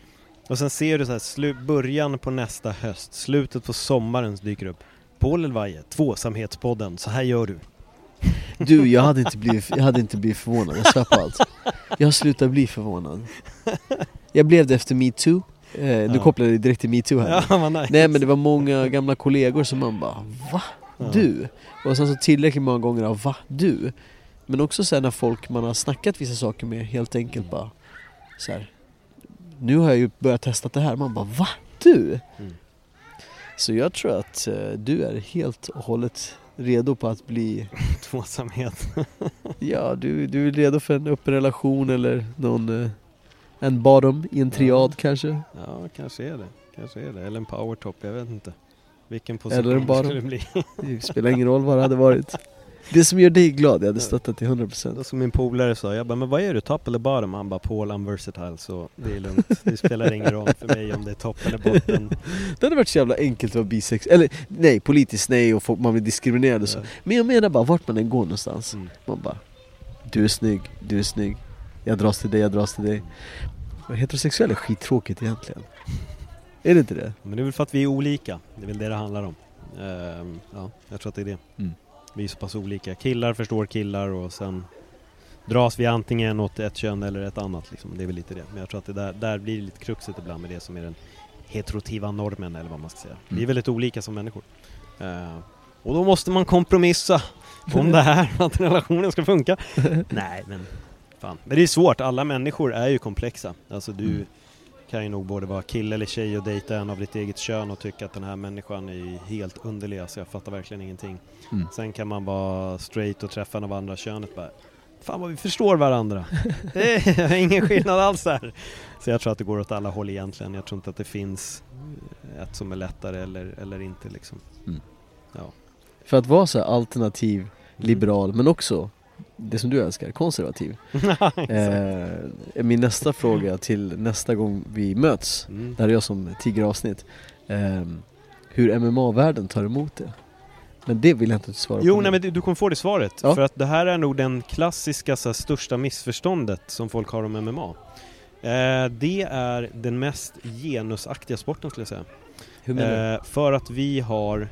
Och sen ser du så här, slu- början på nästa höst, slutet på sommaren dyker upp Paul Elvaje, tvåsamhetspodden, så här gör du Du, jag hade inte blivit, jag hade inte blivit förvånad, jag svär på allt. Jag har slutat bli förvånad. Jag blev det efter metoo. Eh, nu Ja. kopplar jag det direkt till metoo här. Ja, nice. Nej men det var många gamla kollegor som man bara Va? Ja. Du? Och sen så tillräckligt många gånger av Va? Du? Men också sen när folk man har snackat vissa saker med helt enkelt bara så här. Nu har jag ju börjat testa det här, man bara Va? Du? Mm. Så jag tror att eh, du är helt och hållet redo på att bli Tvåsamhet. Ja, du, du är redo för en öppen relation eller någon eh, En bottom i en triad kanske? Ja, kanske är det, kanske är det, eller en powertop, jag vet inte. Vilken Eller position en bottom. det skulle bli? Det spelar ingen roll vad det hade varit Det som gör dig glad, jag hade stöttat till 100% Då som min polare sa, jag bara, men vad är du, top eller bottom? Han bara, Paul I'm versatile. Så det är lugnt. Det spelar ingen roll för mig om det är topp eller botten Det hade varit så jävla enkelt att vara bisex, eller nej, politiskt nej och folk, man blir diskriminerad och så. Ja. Men jag menar bara vart man än går någonstans. Mm. Man bara Du är snygg, du är snygg. Jag dras till dig, jag dras till dig. Men Heterosexuell är skittråkigt egentligen. Är det inte det? Men det är väl för att vi är olika, det är väl det det handlar om. Ehm, Ja, jag tror att det är det. Mm. Vi är så pass olika, killar förstår killar och sen Dras vi antingen åt ett kön eller ett annat liksom. Det är väl lite det Men jag tror att det där, där blir lite kruxet ibland med det som är den heterotiva normen eller vad man ska säga Vi är Mm. väldigt olika som människor Ehm, Och då måste man kompromissa om det här att relationen ska funka Nej men Fan. Men det är svårt, alla människor är ju komplexa Alltså du Mm. Kan ju nog både vara kille eller tjej och dejta en av ditt eget kön och tycka att den här människan är helt underlig, alltså jag fattar verkligen ingenting. Mm. Sen kan man vara straight och träffa en av andra könet bara Fan vad vi förstår varandra. Det är ingen skillnad alls där. Så jag tror att det går åt alla håll egentligen. Jag tror inte att det finns ett som är lättare eller, eller inte liksom. Mm. Ja. För att vara så alternativ, liberal, men också det som du älskar, konservativ. Eh, min nästa fråga till nästa gång vi möts, Mm. det här är jag som tiger avsnitt. Eh, hur MMA-världen tar emot det. Men det vill jag inte svara Jo, på nej nu. men du- du kommer få det svaret. Ja. För att det här är nog den klassiska så här, största missförståndet som folk har om MMA. Eh, det är den mest genusaktiga sporten skulle jag säga. Hur menar du? Eh, för att vi har,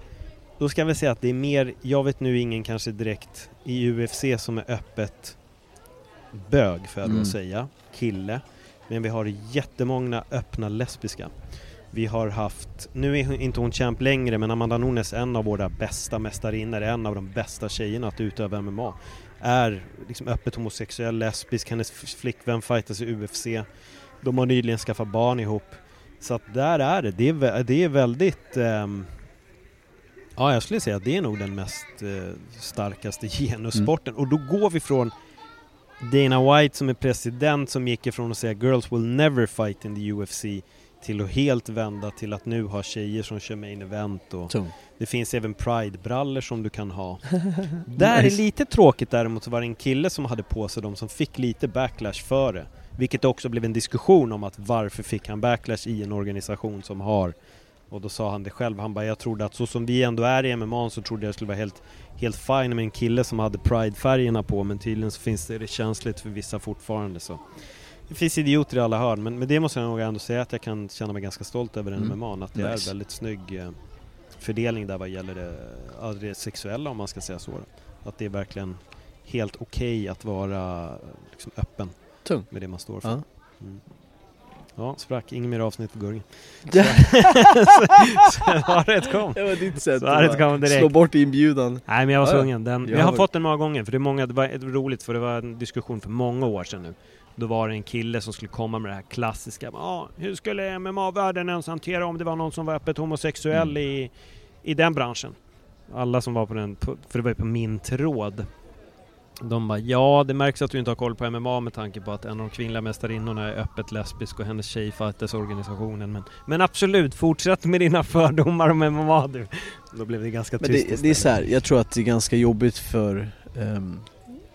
då ska jag väl säga att det är mer, jag vet nu ingen kanske direkt i UFC som är öppet bög då Mm. säga, kille. Men vi har jättemånga öppna lesbiska. Vi har haft, nu är inte hon champ längre men Amanda Nunes en av våra bästa mästarinnor, en av de bästa tjejerna att utöva MMA. Är liksom öppet homosexuell, lesbisk, hennes flickvän fightas i UFC. De har nyligen skaffat barn ihop. Så att där är det, det är, det är väldigt ehm, Ja, jag skulle säga att det är nog den mest eh, starkaste genussporten. Och då går vi från Dana White som är president som gick ifrån att säga “Girls will never fight in the UFC” till att helt vända till att nu ha tjejer som kör main event och Tung. det finns även Pride-brallor som du kan ha. Där är lite tråkigt däremot så var det en kille som hade på sig dem som fick lite backlash för det. Vilket också blev en diskussion om att varför fick han backlash i en organisation som har och då sa han det själv, han bara jag trodde att så som vi ändå är i MMA så trodde jag det skulle vara helt, helt fine med en kille som hade Pride-färgerna på men tydligen så finns det, det känsligt för vissa fortfarande så. Det finns idioter i alla hörn men med det måste jag nog ändå säga att jag kan känna mig ganska stolt över Mm. MMA, att det Nice. är väldigt snygg eh, fördelning där vad gäller det, det sexuella om man ska säga så. Att det är verkligen helt okej att vara liksom, öppen Tung. med det man står för. Ja. Mm. Ja, sprack. Inget mer avsnitt för Gurgen. Svaret kom. Det var ditt sätt Svaret kom direkt. slå bort inbjudan. Nej men jag var tvungen. Den, Jag jag har fått den många gånger för det, är många, det var roligt för det var en diskussion för många år sedan nu. Då var det en kille som skulle komma med det här klassiska. Ja, hur skulle MMA-världen ens hantera om det var någon som var öppet homosexuell Mm. i, i den branschen? Alla som var på den, på- för det var ju på min tråd. De bara, ja det märks att du inte har koll på MMA med tanke på att en av de kvinnliga mästarinnorna är öppet lesbisk och hennes tjej organisationen. Men, men absolut, fortsätt med dina fördomar om MMA du. Då blev det ganska Men tyst det, det är så här, jag tror att det är ganska jobbigt för, ehm,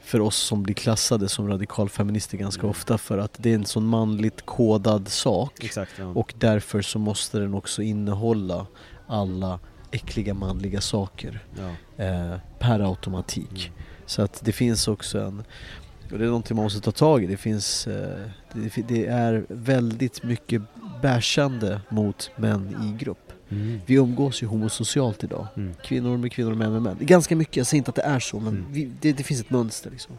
för oss som blir klassade som radikalfeminister ganska Mm. ofta för att det är en sån manligt kodad sak Exakt, ja. och därför så måste den också innehålla alla äckliga manliga saker ja. eh, per automatik. Mm. Så att det finns också en, och det är någonting man måste ta tag i, det finns, eh, det, det är väldigt mycket bärsande mot män i grupp. Mm. Vi umgås ju homosocialt idag. Mm. Kvinnor med kvinnor och män med män. Ganska mycket, jag säger inte att det är så men Mm. vi, det, det finns ett mönster liksom.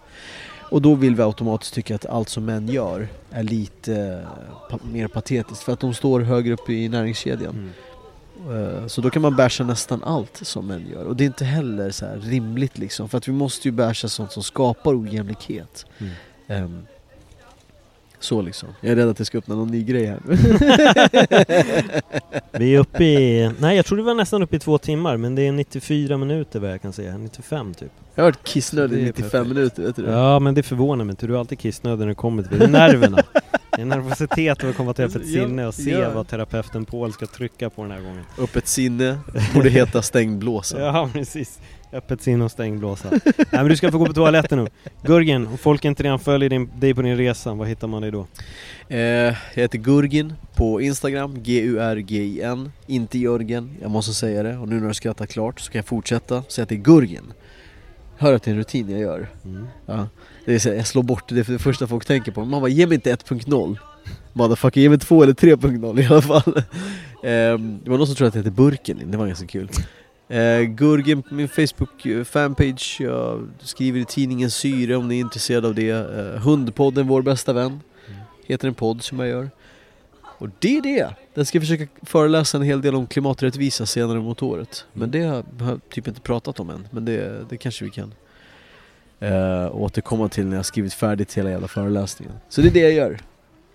Och då vill vi automatiskt tycka att allt som män gör är lite eh, pa- mer patetiskt för att de står högre upp i näringskedjan. Eh, Så då kan man bärsa nästan allt som män gör. Och det är inte heller så rimligt liksom. För att vi måste ju bärsa sånt som skapar ojämlikhet. Mm. Ehm, så liksom. Jag är rädd att jag ska öppna någon ny grej här. Vi är uppe i, nej jag tror det var nästan uppe i två timmar men det är 94 minuter vad jag kan säga, 95 typ. Jag har varit kissnödig Det i är 95 perfekt. minuter, vet du det? Ja men det förvånar mig inte, du är alltid kissnödig när det kommer till det. Det nerverna. Det är nervositet att komma till öppet sinne och se ja. vad terapeuten Paul ska trycka på den här gången. Öppet sinne, borde heta stängd blåsa. Ja precis. Öppet sinne och stängd blåsa. nej men du ska få gå på toaletten nu. Gurgen, om folk inte redan följer din, dig på din resa, vad hittar man dig då? Eh, jag heter Gurgin på Instagram, G-U-R-G-I-N, inte Jörgen, jag måste säga det. Och nu när du skrattar klart så kan jag fortsätta säga att det är Gurgin. Hör att det är en rutin jag gör. Mm. Ja. Det är så, jag slår bort det, det är det första folk tänker på. Man bara, ge mig inte 1.0. Motherfucker, ge mig 2 eller 3.0 i alla fall. Ehm, det var någon som trodde att det hette Burken, det var ganska kul. Eh, Gurgen på min Facebook fanpage, jag skriver i tidningen Syre om ni är intresserade av det. Eh, Hundpodden, vår bästa vän, heter en podd som jag gör. Och det är det! Jag ska försöka föreläsa en hel del om klimaträttvisa senare mot året. Men det har jag typ inte pratat om än, men det, det kanske vi kan eh, återkomma till när jag skrivit färdigt hela jävla föreläsningen. Så det är det jag gör.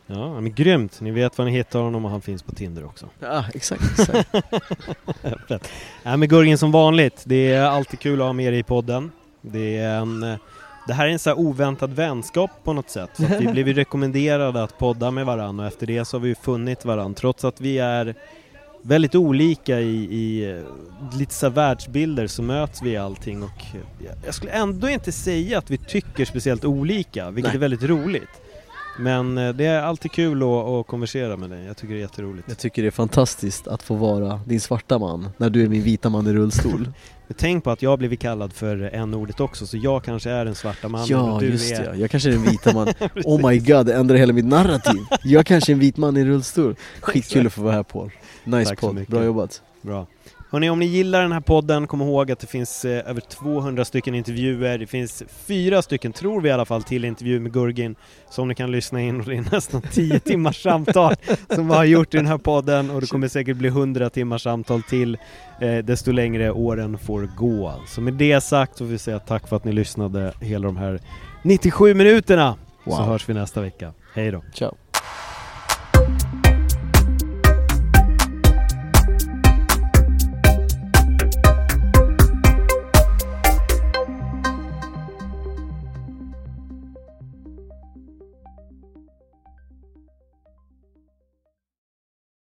Ja men grymt, ni vet var ni hittar honom och han finns på Tinder också. Ja, exakt. exakt. Nej men Gurgen som vanligt, det är alltid kul att ha med dig i podden. Det är en... Det här är en så oväntad vänskap på något sätt. Att vi blev ju rekommenderade att podda med varandra och efter det så har vi ju funnit varandra trots att vi är väldigt olika i, i lite så världsbilder så möts vi i allting och jag skulle ändå inte säga att vi tycker speciellt olika, vilket Nej. är väldigt roligt. Men eh, det är alltid kul att, att konversera med dig, jag tycker det är jätteroligt. Jag tycker det är fantastiskt att få vara din svarta man när du är min vita man i rullstol. Men tänk på att jag har blivit kallad för n-ordet också, så jag kanske är den svarta mannen Ja, du just är... det. Jag kanske är den vita man. Oh my god, det ändrar hela mitt narrativ. Jag kanske är en vit man i rullstol. Skitkul att få vara här Paul. Nice Tack podd, bra jobbat. Bra. Hörrni, om ni gillar den här podden, kom ihåg att det finns eh, över 200 stycken intervjuer. Det finns fyra stycken, tror vi i alla fall, till intervjuer med Gurgin som ni kan lyssna in och det är nästan 10 timmars samtal som vi har gjort i den här podden och det kommer säkert bli 100 timmars samtal till eh, desto längre åren får gå. Så med det sagt så vill vi säga tack för att ni lyssnade hela de här 97 minuterna. Så Wow. hörs vi nästa vecka. Hej då! Ciao.